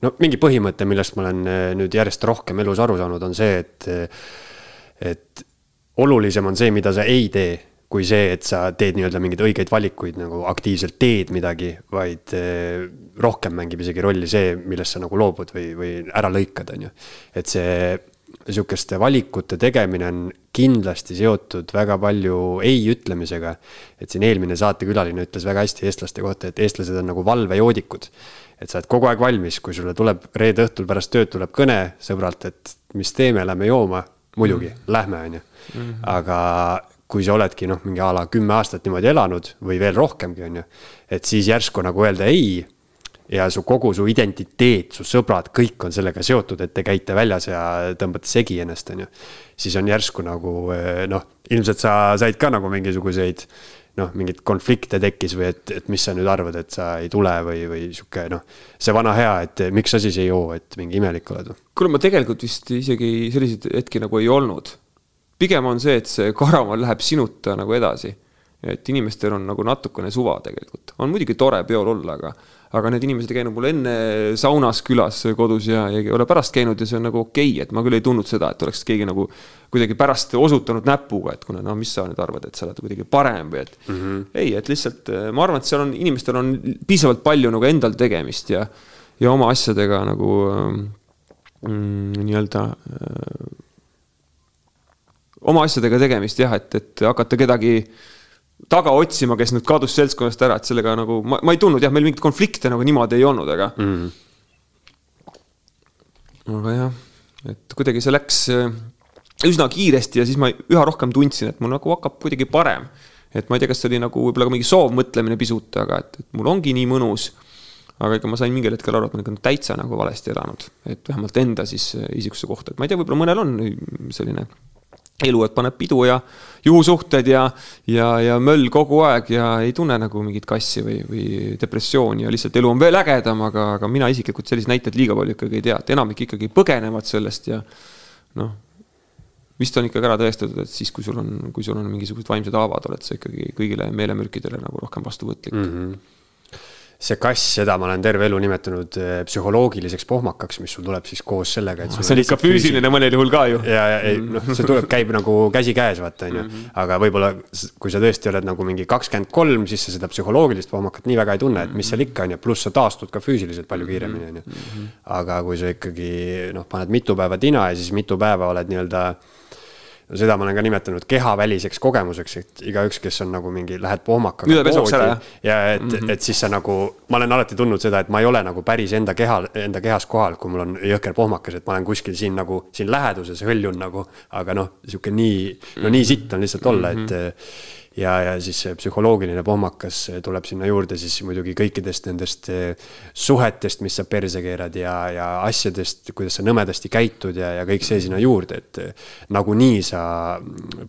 no mingi põhimõte, millest ma olen eh, nüüd järjest rohkem elus aru saanud, on see, et, et olulisem on see, mida sa ei tee, kui see, et sa teed nii-öelda mingeid õigeid valikuid nagu aktiivselt teed midagi, vaid eh, rohkem mängib isegi rolli see, millest sa nagu loobud või, või ära lõikad, on ju. et see sihukeste valikute tegemine on kindlasti seotud väga palju ei ütlemisega. et siin eelmine saatekülaline ütles väga hästi eestlaste kohta, et eestlased on nagu valvejoodikud. et sa oled kogu aeg valmis, kui sulle tuleb reede õhtul pärast tööd tuleb kõne sõbralt, et mis teeme, lähme jooma. muidugi mm, -hmm. lähme, on ju. Mhm. aga kui sa oledki noh, mingi a la kümme aastat niimoodi elanud või veel rohkemgi, on ju. et siis järsku nagu öelda ei ja su kogu su identiteet, su sõbrad, kõik on sellega seotud, et te käite väljas ja tõmbate segi ennast, on ju. siis on järsku nagu eh, noh, ilmselt sa said ka nagu mingisuguseid noh, mingeid konflikte tekkis või et, et mis sa nüüd arvad, et sa ei tule või, või sihuke noh. see vana hea, et miks sa siis ei joo, et mingi imelik oled. kuule, ma tegelikult vist isegi selliseid hetki nagu ei olnud. pigem on see, et see karamal läheb sinuta nagu edasi. et inimestel on nagu natukene suva tegelikult, on muidugi tore peol olla, aga aga need inimesed ei käinud mul enne saunas külas kodus ja, ja ei ole pärast käinud ja see on nagu okei okay,, et ma küll ei tundnud seda, et oleks keegi nagu kuidagi pärast osutanud näpuga, et kuule, no mis sa nüüd arvad, et sa oled kuidagi parem või et mm. -hmm. ei, et lihtsalt ma arvan, et seal on, inimestel on piisavalt palju nagu endal tegemist ja, ja oma asjadega nagu mm, nii-öelda äh, oma asjadega tegemist jah, et, et hakata kedagi taga otsima, kes nüüd kadus seltskonnast ära, et sellega nagu ma, ma ei tundnud jah, meil mingeid konflikte nagu niimoodi ei olnud, aga mm.. aga jah, et kuidagi see läks äh, üsna kiiresti ja siis ma üha rohkem tundsin, et mul nagu hakkab kuidagi parem. et ma ei tea, kas see oli nagu võib-olla ka mingi soovmõtlemine pisut, aga et, et mul ongi nii mõnus. aga ikka ma sain mingil hetkel aru, et ma olen ikka täitsa nagu valesti elanud, et vähemalt enda siis äh, isikuse kohta, et ma ei tea, võib-olla mõnel on selline elu, et paneb pidu ja juhusuhted ja, ja, ja möll kogu aeg ja ei tunne nagu mingit kassi või, või depressiooni ja lihtsalt elu on veel ägedam, aga, aga mina isiklikult selliseid näiteid liiga palju ikkagi ei tea, et enamik ikkagi põgenevad sellest ja noh, vist on ikkagi ära tõestatud, et siis, kui sul on, kui sul on mingisugused vaimsed haavad, oled sa ikkagi kõigile meelemürkidele nagu rohkem vastuvõtlik mm. -hmm see kass, seda ma olen terve elu nimetanud eh, psühholoogiliseks pohmakaks, mis sul tuleb siis koos sellega, et. see on ikka füüsiline mõnel juhul ka ju. ja, ja ei noh, see tuleb, käib nagu käsikäes, vaata on ju, mhm. aga võib-olla kui sa tõesti oled nagu mingi kakskümmend kolm, siis sa seda psühholoogilist pohmakat nii väga ei tunne, et mis seal ikka on ju, pluss sa taastud ka füüsiliselt palju kiiremini on ju. Mhm. aga kui sa ikkagi noh, paned mitu päeva tina ja siis mitu päeva oled nii-öelda seda ma olen ka nimetanud kehaväliseks kogemuseks, et igaüks, kes on nagu mingi, lähed pohmakaga poodi ja et mm, -hmm. et siis sa nagu, ma olen alati tundnud seda, et ma ei ole nagu päris enda keha, enda kehas kohal, kui mul on jõhker pohmakas, et ma olen kuskil siin nagu siin läheduses hõljun nagu, aga noh, sihuke nii, no nii sitt on lihtsalt olla, et mm -hmm ja, ja siis see psühholoogiline pohmakas tuleb sinna juurde siis muidugi kõikidest nendest eh, suhetest, mis sa perse keerad ja, ja asjadest, kuidas sa nõmedasti käitud ja, ja kõik see sinna juurde, et eh, nagunii sa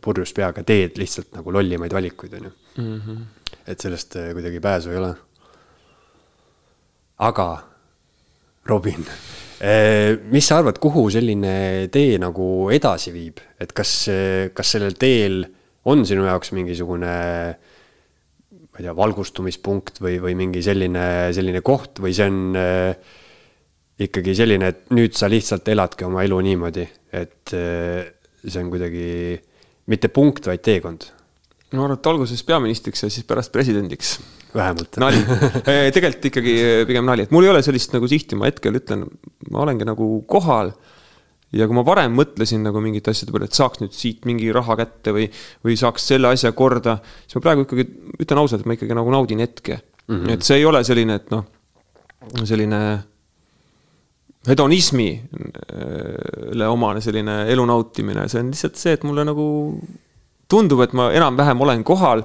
purjus peaga teed lihtsalt nagu lollimaid valikuid, on ju mm. -hmm. et sellest eh, kuidagi pääsu ei ole. aga Robin mis sa arvad, kuhu selline tee nagu edasi viib, et kas, kas sellel teel on sinu jaoks mingisugune ma ei tea, valgustumispunkt või, või mingi selline, selline koht või see on äh, ikkagi selline, et nüüd sa lihtsalt eladki oma elu niimoodi, et äh, see on kuidagi mitte punkt, vaid teekond? ma arvan, et alguses peaministriks ja siis pärast presidendiks. vähemalt. nali tegelikult ikkagi pigem nali, et mul ei ole sellist nagu sihti, ma hetkel ütlen, ma olengi nagu kohal ja kui ma varem mõtlesin nagu mingite asjade peale, et saaks nüüd siit mingi raha kätte või, või saaks selle asja korda, siis ma praegu ikkagi ütlen ausalt, et ma ikkagi nagu naudin hetke mm. -hmm. et see ei ole selline, et noh, selline hedonismile omane selline elu nautimine, see on lihtsalt see, et mulle nagu tundub, et ma enam-vähem olen kohal,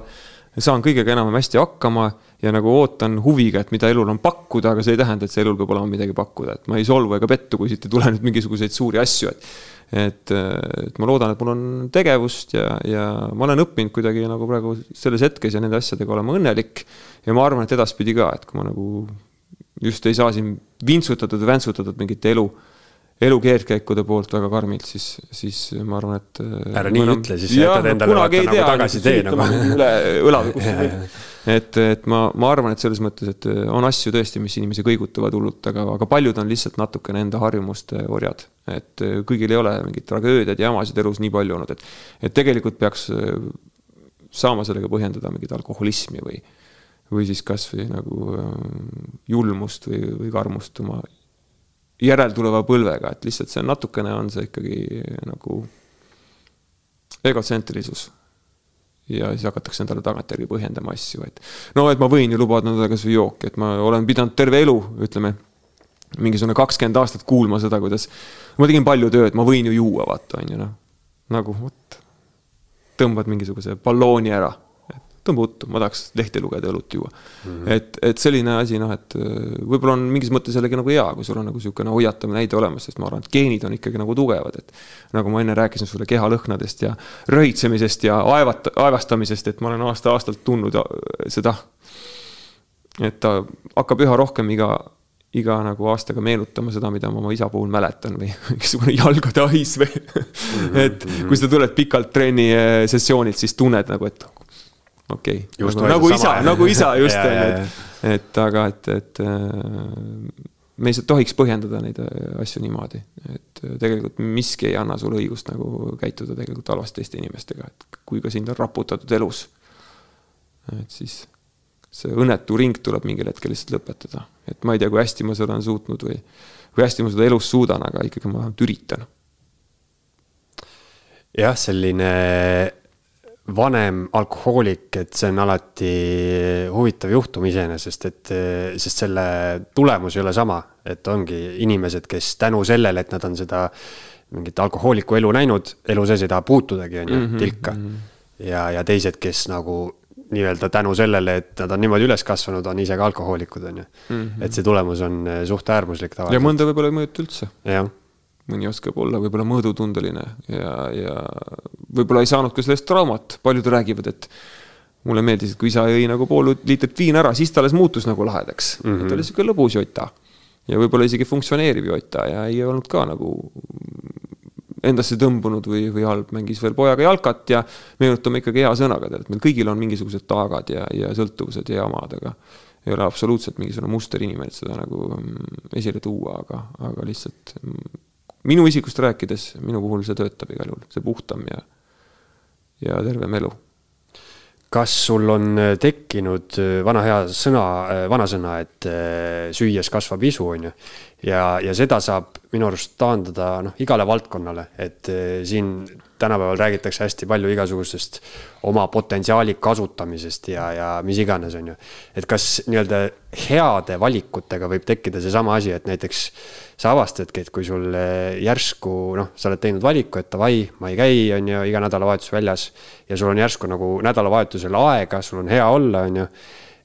saan kõigega enam-vähem hästi hakkama ja nagu ootan huviga, et mida elul on pakkuda, aga see ei tähenda, et see elul peab olema midagi pakkuda, et ma ei solvu ega pettu, kui siit ei tule nüüd mingisuguseid suuri asju, et et, et ma loodan, et mul on tegevust ja, ja ma olen õppinud kuidagi nagu praegu selles hetkes ja nende asjadega olema õnnelik. ja ma arvan, et edaspidi ka, et kui ma nagu just ei saa siin vintsutatud või väntsutatud mingit elu elu keerdkäikude poolt väga karmilt, siis, siis ma arvan, et. ära nii enam... ütle, siis jätad endale vaata nagu tagasi tee nagu. üle õla või (laughs) kuskil et, et ma, ma arvan, et selles mõttes, et on asju tõesti, mis inimesi kõigutavad hullult, aga, aga paljud on lihtsalt natukene enda harjumuste orjad. et kõigil ei ole mingeid tragöödiaid ja jamasid elus nii palju olnud, et, et tegelikult peaks saama sellega põhjendada mingit alkoholismi või, või siis kasvõi nagu julmust või, või karmust oma järeltuleva põlvega, et lihtsalt see natukene on see ikkagi nagu egotsentrilisus ja siis hakatakse endale tagantjärgi põhjendama asju, et no, et ma võin ju lubada endale kasvõi jooki, et ma olen pidanud terve elu, ütleme, mingisugune kakskümmend aastat kuulma seda, kuidas ma tegin palju tööd, ma võin ju juua, vaata, on ju noh. nagu vot, tõmbad mingisuguse ballooni ära tõmba uttu, ma tahaks lehti lugeda ja õlut juua mm. -hmm. et, et selline asi noh, et äh, võib-olla on mingis mõttes jällegi nagu hea, kui sul on nagu niisugune hoiatav näide olemas, sest ma arvan, et geenid on ikkagi nagu tugevad, et. nagu ma enne rääkisin sulle kehalõhnadest ja röhitsemisest ja aevat-, aevastamisest, et ma olen aasta-aastalt tundnud äh, seda. et ta hakkab üha rohkem iga iga nagu aastaga meenutama seda, mida ma oma isa puhul mäletan või (laughs) mingisugune jalgade hais või mm. -hmm. (laughs) et kui sa tuled pikalt trenni sessioonilt, siis tunned nagu, et okei okay., nagu, nagu isa, nagu isa (laughs) just on ju, et, et aga et, et äh, me ei tohiks põhjendada neid äh, asju niimoodi, et äh, tegelikult miski ei anna sulle õigust nagu käituda tegelikult halvasti teiste inimestega, et kui ka sind on raputatud elus. et siis see õnnetu ring tuleb mingil hetkel lihtsalt lõpetada, et ma ei tea, kui hästi ma seda olen suutnud või kui hästi ma seda elus suudan, aga ikkagi ma vähemalt üritan. jah, selline vanem alkohoolik, et see on alati huvitav juhtum iseenesest, et sest selle tulemus ei ole sama, et ongi inimesed, kes tänu sellele, et nad on seda mingit alkohooliku elu näinud, elu sees ei taha puutudagi, on ju, mhm, tilka mm. -hmm. ja, ja teised, kes nagu nii-öelda tänu sellele, et nad on niimoodi üles kasvanud, on ise ka alkohoolikud, on ju. Mhm. et see tulemus on suht äärmuslik tavaliselt. ja mõnda võib-olla ei mõjuta üldse. jah mõni oskab olla võib-olla mõõdutundeline ja, ja võib-olla ei saanud ka sellest traumat, paljud räägivad, et mulle meeldis, et kui isa jõi nagu pool liitrit viina ära, siis ta alles muutus nagu lahedaks mm. -hmm. ta oli sihuke lõbus jota. ja võib-olla isegi funktsioneeriv jota ja ei olnud ka nagu endasse tõmbunud või, või halb, mängis veel pojaga jalkat ja meenutame ikkagi hea sõnaga, tead, et meil kõigil on mingisugused taagad ja, ja sõltuvused ja jamad, aga ei ole absoluutselt mingisugune musterinimene, et seda nagu mm, esile tuua, aga, aga lihtsalt mm, minu isikust rääkides, minu puhul see töötab igal juhul, see puhtam ja, ja tervem elu. kas sul on äh, tekkinud äh, vana hea sõna, äh, vanasõna, et süües kasvab isu, on ju. ja, ja seda saab minu arust taandada noh, igale valdkonnale, et siin tänapäeval räägitakse hästi palju igasugustest oma potentsiaali kasutamisest ja, ja mis iganes, on ju. et kas nii-öelda heade valikutega võib tekkida seesama asi, et näiteks sa avastadki, et kui sul järsku noh, sa oled teinud valiku, et davai, ma ei käi, on ju, iga nädalavahetus väljas. ja sul on järsku nagu nädalavahetusel aega, sul on hea olla, on ju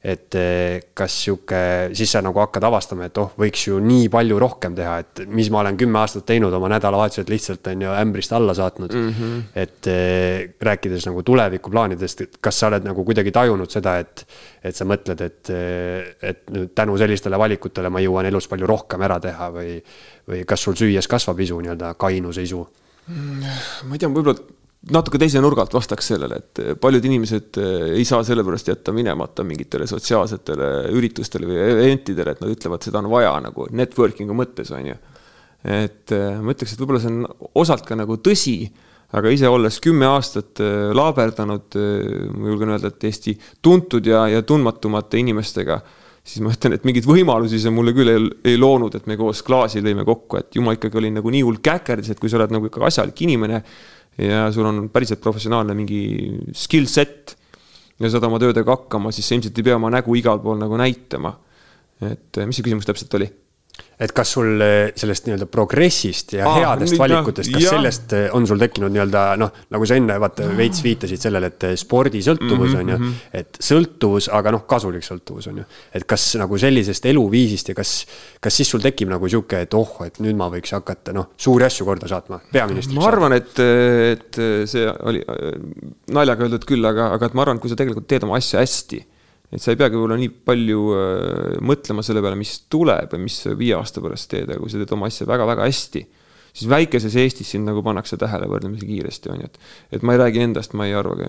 et eh, kas sihuke, siis sa nagu hakkad avastama, et oh, võiks ju nii palju rohkem teha, et mis ma olen kümme aastat teinud oma nädalavahetused lihtsalt on ju ämbrist alla saatnud mm. -hmm. et eh, rääkides nagu tulevikuplaanidest, et kas sa oled nagu kuidagi tajunud seda, et, et sa mõtled, et, eh, et nüüd tänu sellistele valikutele ma jõuan elus palju rohkem ära teha või, või kas sul süües kasvab isu nii-öelda kainuse isu? Mm, ma ei tea, võib-olla natuke teise nurga alt vastaks sellele, et paljud inimesed eh, ei saa sellepärast jätta minemata mingitele sotsiaalsetele üritustele või eventidele, et nad ütlevad, seda on vaja nagu networking'u mõttes, on ju. et eh, ma ütleks, et võib-olla see on osalt ka nagu tõsi, aga ise olles kümme aastat eh, laaberdanud, ma julgen öelda, et Eesti tuntud ja, ja tundmatumate inimestega, siis ma ütlen, et mingeid võimalusi see mulle küll ei, ei loonud, et me koos klaasi lõime kokku, et ju ma ikkagi olin nagu nii hull käkerdis, et kui sa oled nagu ikka asjalik inimene ja sul on päriselt professionaalne mingi skill set ja saad oma töödega hakkama, siis sa ilmselt ei pea oma nägu igal pool nagu näitama. et mis see küsimus täpselt oli? Et kas sul eh, sellest nii-öelda progressist ja Aa, headest nüüd, valikutest, kas jah. sellest eh, on sul tekkinud nii-öelda noh, nagu sa enne vaata veits viitasid sellele, et spordisõltuvus on ju, et sõltuvus, aga noh, kasulik sõltuvus on ju. et kas nagu sellisest eluviisist ja kas, kas siis sul tekib nagu sihuke, et oh, et nüüd ma võiks hakata noh, suuri asju korda saatma, peaministriks. ma arvan, et, et see oli naljaga öeldud küll, aga, aga et ma arvan, et kui sa tegelikult teed oma asja hästi, et sa ei peagi võib-olla nii palju äh, mõtlema selle peale, mis tuleb või mis viie aasta pärast teed, aga kui sa teed oma asja väga-väga hästi, siis väikeses Eestis sind nagu pannakse tähele võrdlemisi kiiresti, on ju, et et ma ei räägi endast, ma ei arva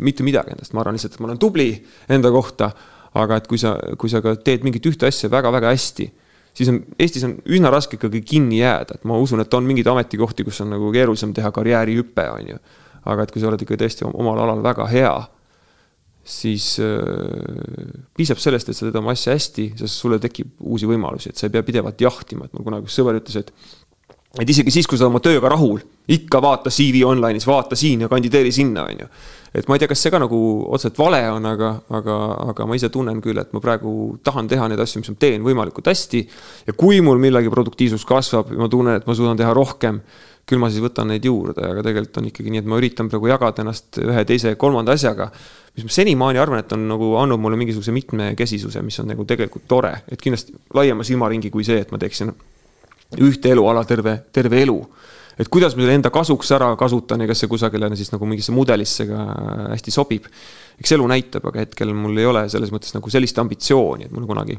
mitte midagi endast, ma arvan lihtsalt, et ma olen tubli enda kohta, aga et kui sa, kui sa ka teed mingit ühte asja väga-väga hästi, siis on, Eestis on üsna raske ikkagi kinni jääda, et ma usun, et on mingeid ametikohti, kus on nagu keerulisem teha karjäärihüpe, on ju. aga et kui sa oled ikka tõesti omal alal väga hea, siis äh, piisab sellest, et sa teed oma asja hästi, sest sulle tekib uusi võimalusi, et sa ei pea pidevalt jahtima, et mul kunagi üks sõber ütles, et et isegi siis, kui sa oled oma tööga rahul, ikka vaata CV online'is, vaata siin ja kandideeri sinna, on ju. et ma ei tea, kas see ka nagu otseselt vale on, aga, aga, aga ma ise tunnen küll, et ma praegu tahan teha neid asju, mis ma teen võimalikult hästi. ja kui mul millegi produktiivsus kasvab ja ma tunnen, et ma suudan teha rohkem, küll ma siis võtan neid juurde, aga tegelikult on ikkagi nii, et ma üritan praegu jagada ennast ühe, teise, kolmanda asjaga. mis ma senimaani arvan, et on nagu andnud mulle mingisuguse mitmekesisuse, mis on nagu tegelikult tore, et kindlasti laiema silmaringi kui see, et ma teeksin ühte eluala terve, terve elu. et kuidas ma selle enda kasuks ära kasutan ja kas see kusagile siis nagu mingisse mudelisse ka hästi sobib. eks elu näitab, aga hetkel mul ei ole selles mõttes nagu sellist ambitsiooni, et mul kunagi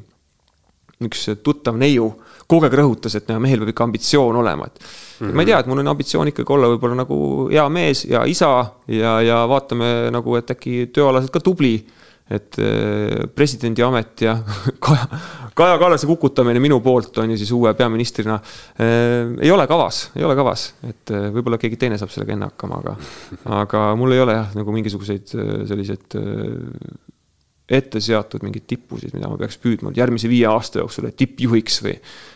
üks tuttav neiu kogu aeg rõhutas, et mehel peab ikka ambitsioon olema, et mm. -hmm. ma ei tea, et mul on ambitsioon ikkagi olla võib-olla nagu hea mees ja isa ja, ja vaatame nagu, et äkki tööalaselt ka tubli et eh, presidendi amet ja (laughs) Kaja, Kaja Kallase kukutamine minu poolt on ju siis uue peaministrina eh,. ei ole kavas, ei ole kavas, et eh, võib-olla keegi teine saab sellega enne hakkama, aga, aga mul ei ole jah, nagu mingisuguseid selliseid ette seatud mingeid tippusid, mida ma peaks püüdma järgmise viie aasta jooksul, et tippjuhiks või.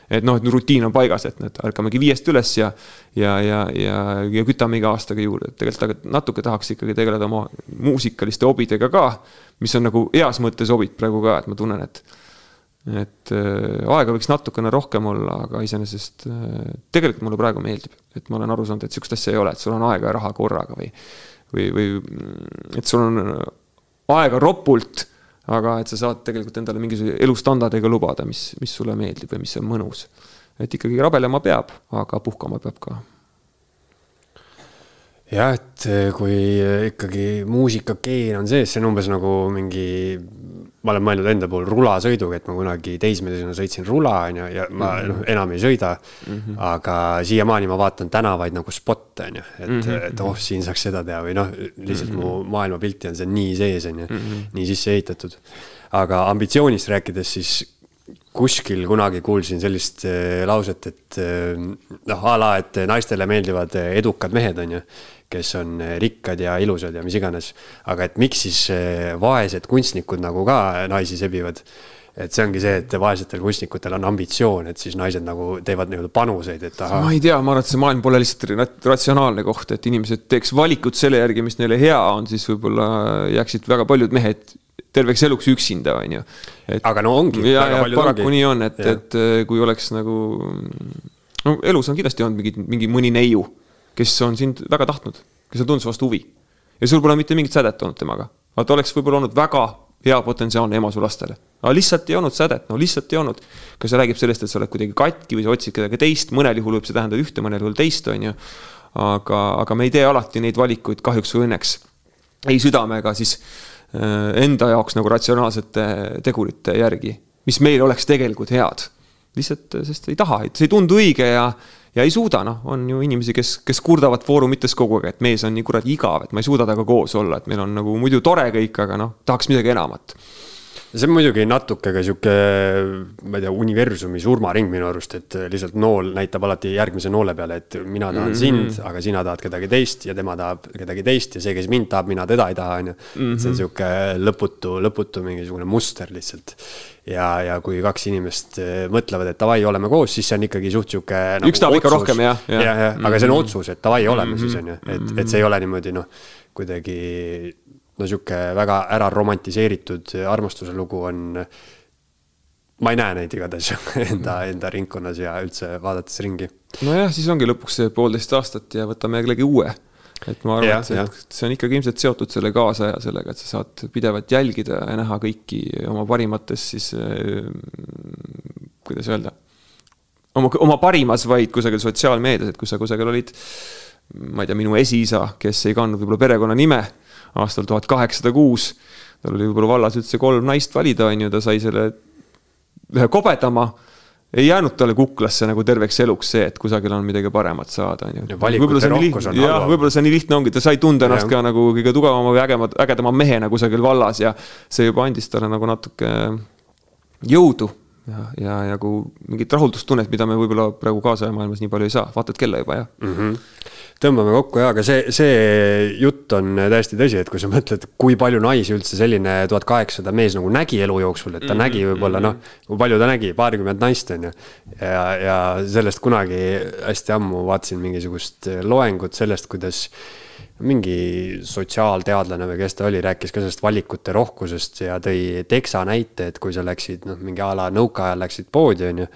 et noh, et rutiin on paigas, et nüüd ärkamegi viiest üles ja, ja, ja, ja, ja kütame iga aastaga juurde, et tegelikult natuke tahaks ikkagi tegeleda oma muusikaliste hobidega ka. mis on nagu heas mõttes hobid praegu ka, et ma tunnen, et, et äh, aega võiks natukene rohkem olla, aga iseenesest äh, tegelikult mulle praegu meeldib, et ma olen aru saanud, et sihukest asja ei ole, et sul on aega ja raha korraga või, või, või et sul on aega ropult aga et sa saad tegelikult endale mingisuguse elustandardiga lubada, mis, mis sulle meeldib või mis on mõnus. et ikkagi rabelema peab, aga puhkama peab ka. Jah, et kui ikkagi muusikakeen on sees, see on umbes nagu mingi ma olen mõelnud enda puhul rulasõiduga, et ma kunagi teismelisena sõitsin rula, on ju, ja ma mm -hmm. noh, enam ei sõida mm. -hmm. aga siiamaani ma vaatan tänavaid nagu spotte, on ju, et mm, -hmm. et oh, siin saaks seda teha või noh, lihtsalt mm -hmm. mu maailmapilti on see nii sees, on ju mm, -hmm. nii sisse ehitatud. aga ambitsioonist rääkides, siis kuskil kunagi kuulsin sellist äh, lauset, et noh, a la, et naistele meeldivad edukad mehed, on ju kes on eh, rikkad ja ilusad ja mis iganes. aga et miks siis eh, vaesed kunstnikud nagu ka naisi sebivad? et see ongi see, et vaesetel kunstnikutel on ambitsioon, et siis naised nagu teevad nii-öelda panuseid, et ahah. ma ei tea, ma arvan, et see maailm pole lihtsalt ratsionaalne koht, et inimesed teeks valikut selle järgi, mis neile hea on, siis võib-olla jääksid väga paljud mehed terveks eluks üksinda, on ju. aga no ongi. ja, ja paraku ongi. nii on, et, et eh, kui oleks nagu, no elus on kindlasti olnud mingi, mingi mõni neiu kes on sind väga tahtnud, kes on tundnud su vastu huvi. ja sul pole mitte mingit sädet olnud temaga, aga ta oleks võib-olla olnud väga hea potentsiaalne ema su lastele. aga lihtsalt ei olnud sädet, no lihtsalt ei olnud. kas see räägib sellest, et sa oled kuidagi katki või sa otsid kedagi teist, mõnel juhul võib see tähendada ühte, mõnel juhul teist, on ju. aga, aga me ei tee alati neid valikuid kahjuks või õnneks ei südamega siis äh, enda jaoks nagu ratsionaalsete tegurite järgi, mis meil oleks tegelikult head. lihtsalt, sest ei taha, et see ei tundu õige ja ja ei suuda, noh, on ju inimesi, kes, kes kurdavad foorumites kogu aeg, et mees on nii kuradi igav, et ma ei suuda temaga koos olla, et meil on nagu muidu tore kõik, aga noh, tahaks midagi enamat see on muidugi natuke ka sihuke, ma ei tea, universumi surmaring minu arust, et lihtsalt nool näitab alati järgmise noole peale, et mina tahan mm -hmm. sind, aga sina tahad kedagi teist ja tema tahab kedagi teist ja see, kes mind tahab, mina teda ei taha, on ju. see on mhm. sihuke lõputu, lõputu mingisugune muster lihtsalt ja, ja kui kaks inimest äh, mõtlevad, et davai, oleme koos, siis see on ikkagi suht sihuke nagu. üks tahab ikka rohkem jah. jah, jah, aga see on mhm. otsus, et davai, oleme mm -hmm. siis on ju, et, et see ei ole niimoodi noh, kuidagi no sihuke väga ära romantiseeritud armastuse lugu on ma ei näe neid igatahes (laughs) enda, enda ringkonnas ja üldse vaadates ringi. nojah, siis ongi lõpuks see poolteist aastat ja võtame jällegi uue et ma arvan, et see, see on ikkagi ilmselt seotud selle kaasaja sellega, et sa saad pidevalt jälgida ja näha kõiki oma parimates siis äh,, kuidas öelda, oma, oma parimas, vaid kusagil sotsiaalmeedias, et kui sa kusagil olid, ma ei tea, minu esiisa, kes ei kandnud võib-olla perekonnanime aastal tuhat kaheksasada kuus, tal oli võib-olla vallas üldse kolm naist valida, on ju, ta sai selle ühe kobedama ei jäänud talle kuklasse nagu terveks eluks see, et kusagil on midagi paremat saada, on ju. valikute rohkus on jah, võib-olla see nii lihtne ongi, ta sai tunda ennast ja. ka nagu kõige tugevama või ägema, ägedama mehena kusagil vallas ja see juba andis talle nagu natuke jõudu ja, ja nagu mingit rahuldustunnet, mida me võib-olla praegu kaasaja maailmas nii palju ei saa, vaatad kella juba, jah mm. -hmm tõmbame kokku ja, aga see, see jutt on täiesti tõsi, et kui sa mõtled, kui palju naisi üldse selline tuhat kaheksasada mees nagu nägi elu jooksul, et ta mm -hmm. nägi võib-olla noh, kui palju ta nägi, paarkümmend naist on ju. ja, ja sellest kunagi hästi ammu vaatasin mingisugust loengut sellest, kuidas mingi sotsiaalteadlane või kes ta oli, rääkis ka sellest valikute rohkusest ja tõi teksa näite, et kui sa läksid noh, mingi a la nõukaajal läksid poodi, on ju.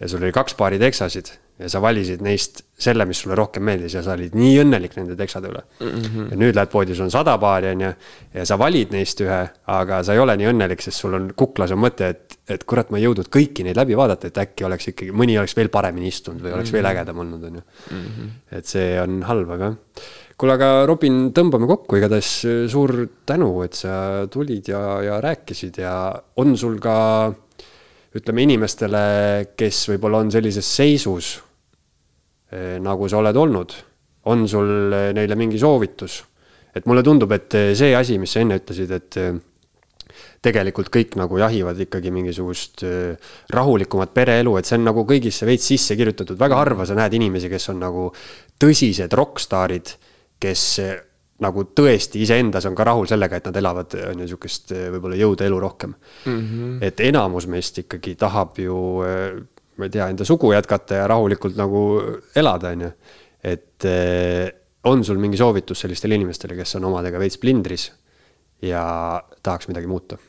ja sul oli kaks paari teksasid ja sa valisid neist selle, mis sulle rohkem meeldis ja sa olid nii õnnelik nende teksade üle mm. -hmm. ja nüüd lähed poodi, sul on sada paari, on ju, ja sa valid neist ühe, aga sa ei ole nii õnnelik, sest sul on kuklas on mõte, et, et kurat, ma ei jõudnud kõiki neid läbi vaadata, et äkki oleks ikkagi, mõni oleks veel paremini istunud või oleks mm -hmm. veel mhm. ägedam olnud, on ju. -hmm. et see on halb, aga kuule, aga Robin, tõmbame kokku, igatahes suur tänu, et sa tulid ja, ja rääkisid ja on sul ka ütleme inimestele, kes võib-olla on sellises seisus nagu sa oled olnud, on sul eh, neile mingi soovitus? et mulle tundub, et eh, see asi, mis sa enne ütlesid, et tegelikult kõik nagu jahivad ikkagi mingisugust rahulikumat pereelu, et see on nagu kõigisse veits sisse kirjutatud, väga harva sa näed inimesi, kes on nagu tõsised rokkstaarid, kes nagu tõesti iseendas on ka rahul sellega, et nad elavad, on ju, sihukest võib-olla jõuda elu rohkem mm. -hmm. et enamus meist ikkagi tahab ju ma ei tea, enda sugu jätkata ja rahulikult nagu elada, on ju. et eh, on sul mingi soovitus sellistele inimestele, kes on omadega veits plindris ja tahaks midagi muuta?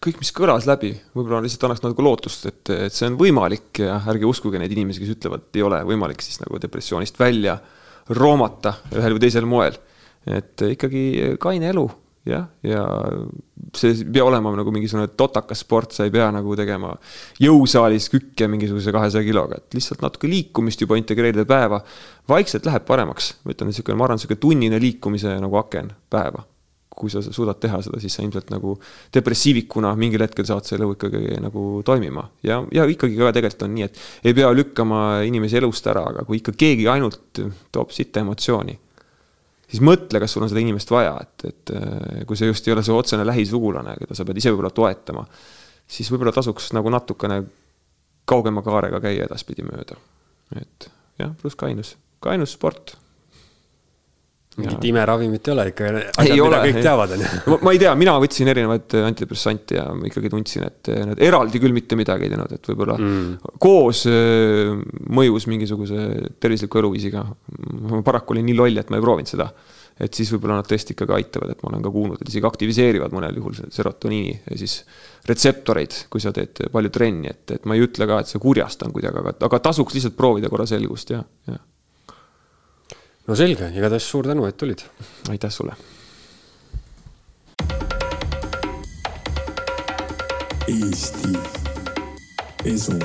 kõik, mis kõlas läbi, võib-olla lihtsalt annaks natuke lootust, et, et see on võimalik ja ärge uskuge neid inimesi, kes ütlevad, et ei ole võimalik siis nagu depressioonist välja roomata ühel või teisel moel. et ikkagi kaine elu jah, ja see ei pea olema nagu mingisugune totakas sport, sa ei pea nagu tegema jõusaalis kükke mingisuguse kahesaja kiloga, et lihtsalt natuke liikumist juba integreerida päeva. vaikselt läheb paremaks, ma ütlen, niisugune, ma arvan, niisugune tunnine liikumise nagu aken päeva. kui sa suudad teha seda, siis sa ilmselt nagu depressiivikuna mingil hetkel saad selle elu ikkagi nagu toimima. ja, ja ikkagi ka tegelikult on nii, et ei pea lükkama inimesi elust ära, aga kui ikka keegi ainult toob sitta emotsiooni siis mõtle, kas sul on seda inimest vaja, et, et äh, kui see just ei ole su otsene lähisugulane, keda sa pead ise võib-olla toetama, siis võib-olla tasuks nagu natukene kaugema kaarega käia edaspidi mööda. et jah, pluss kainus, kainus sport mingit imeravimit ei ole ikka, asjad, mida kõik ei. teavad, on ju. ma ei tea, mina võtsin erinevaid antidepressante ja ma ikkagi tundsin, et need eraldi küll mitte midagi ei teinud, et võib-olla mm. koos äh, mõjus mingisuguse tervisliku eluviisiga. ma paraku olin nii loll, et ma ei proovinud seda. et siis võib-olla nad tõesti ikkagi aitavad, et ma olen ka kuulnud, et isegi aktiviseerivad mõnel juhul serotoniini ja siis retseptoreid, kui sa teed palju trenni, et, et ma ei ütle ka, et see kurjastan kuidagi, aga, aga tasuks lihtsalt proovida korra selgust ja, ja no selge, igatahes suur tänu, et tulid. aitäh sulle. Eesti Esu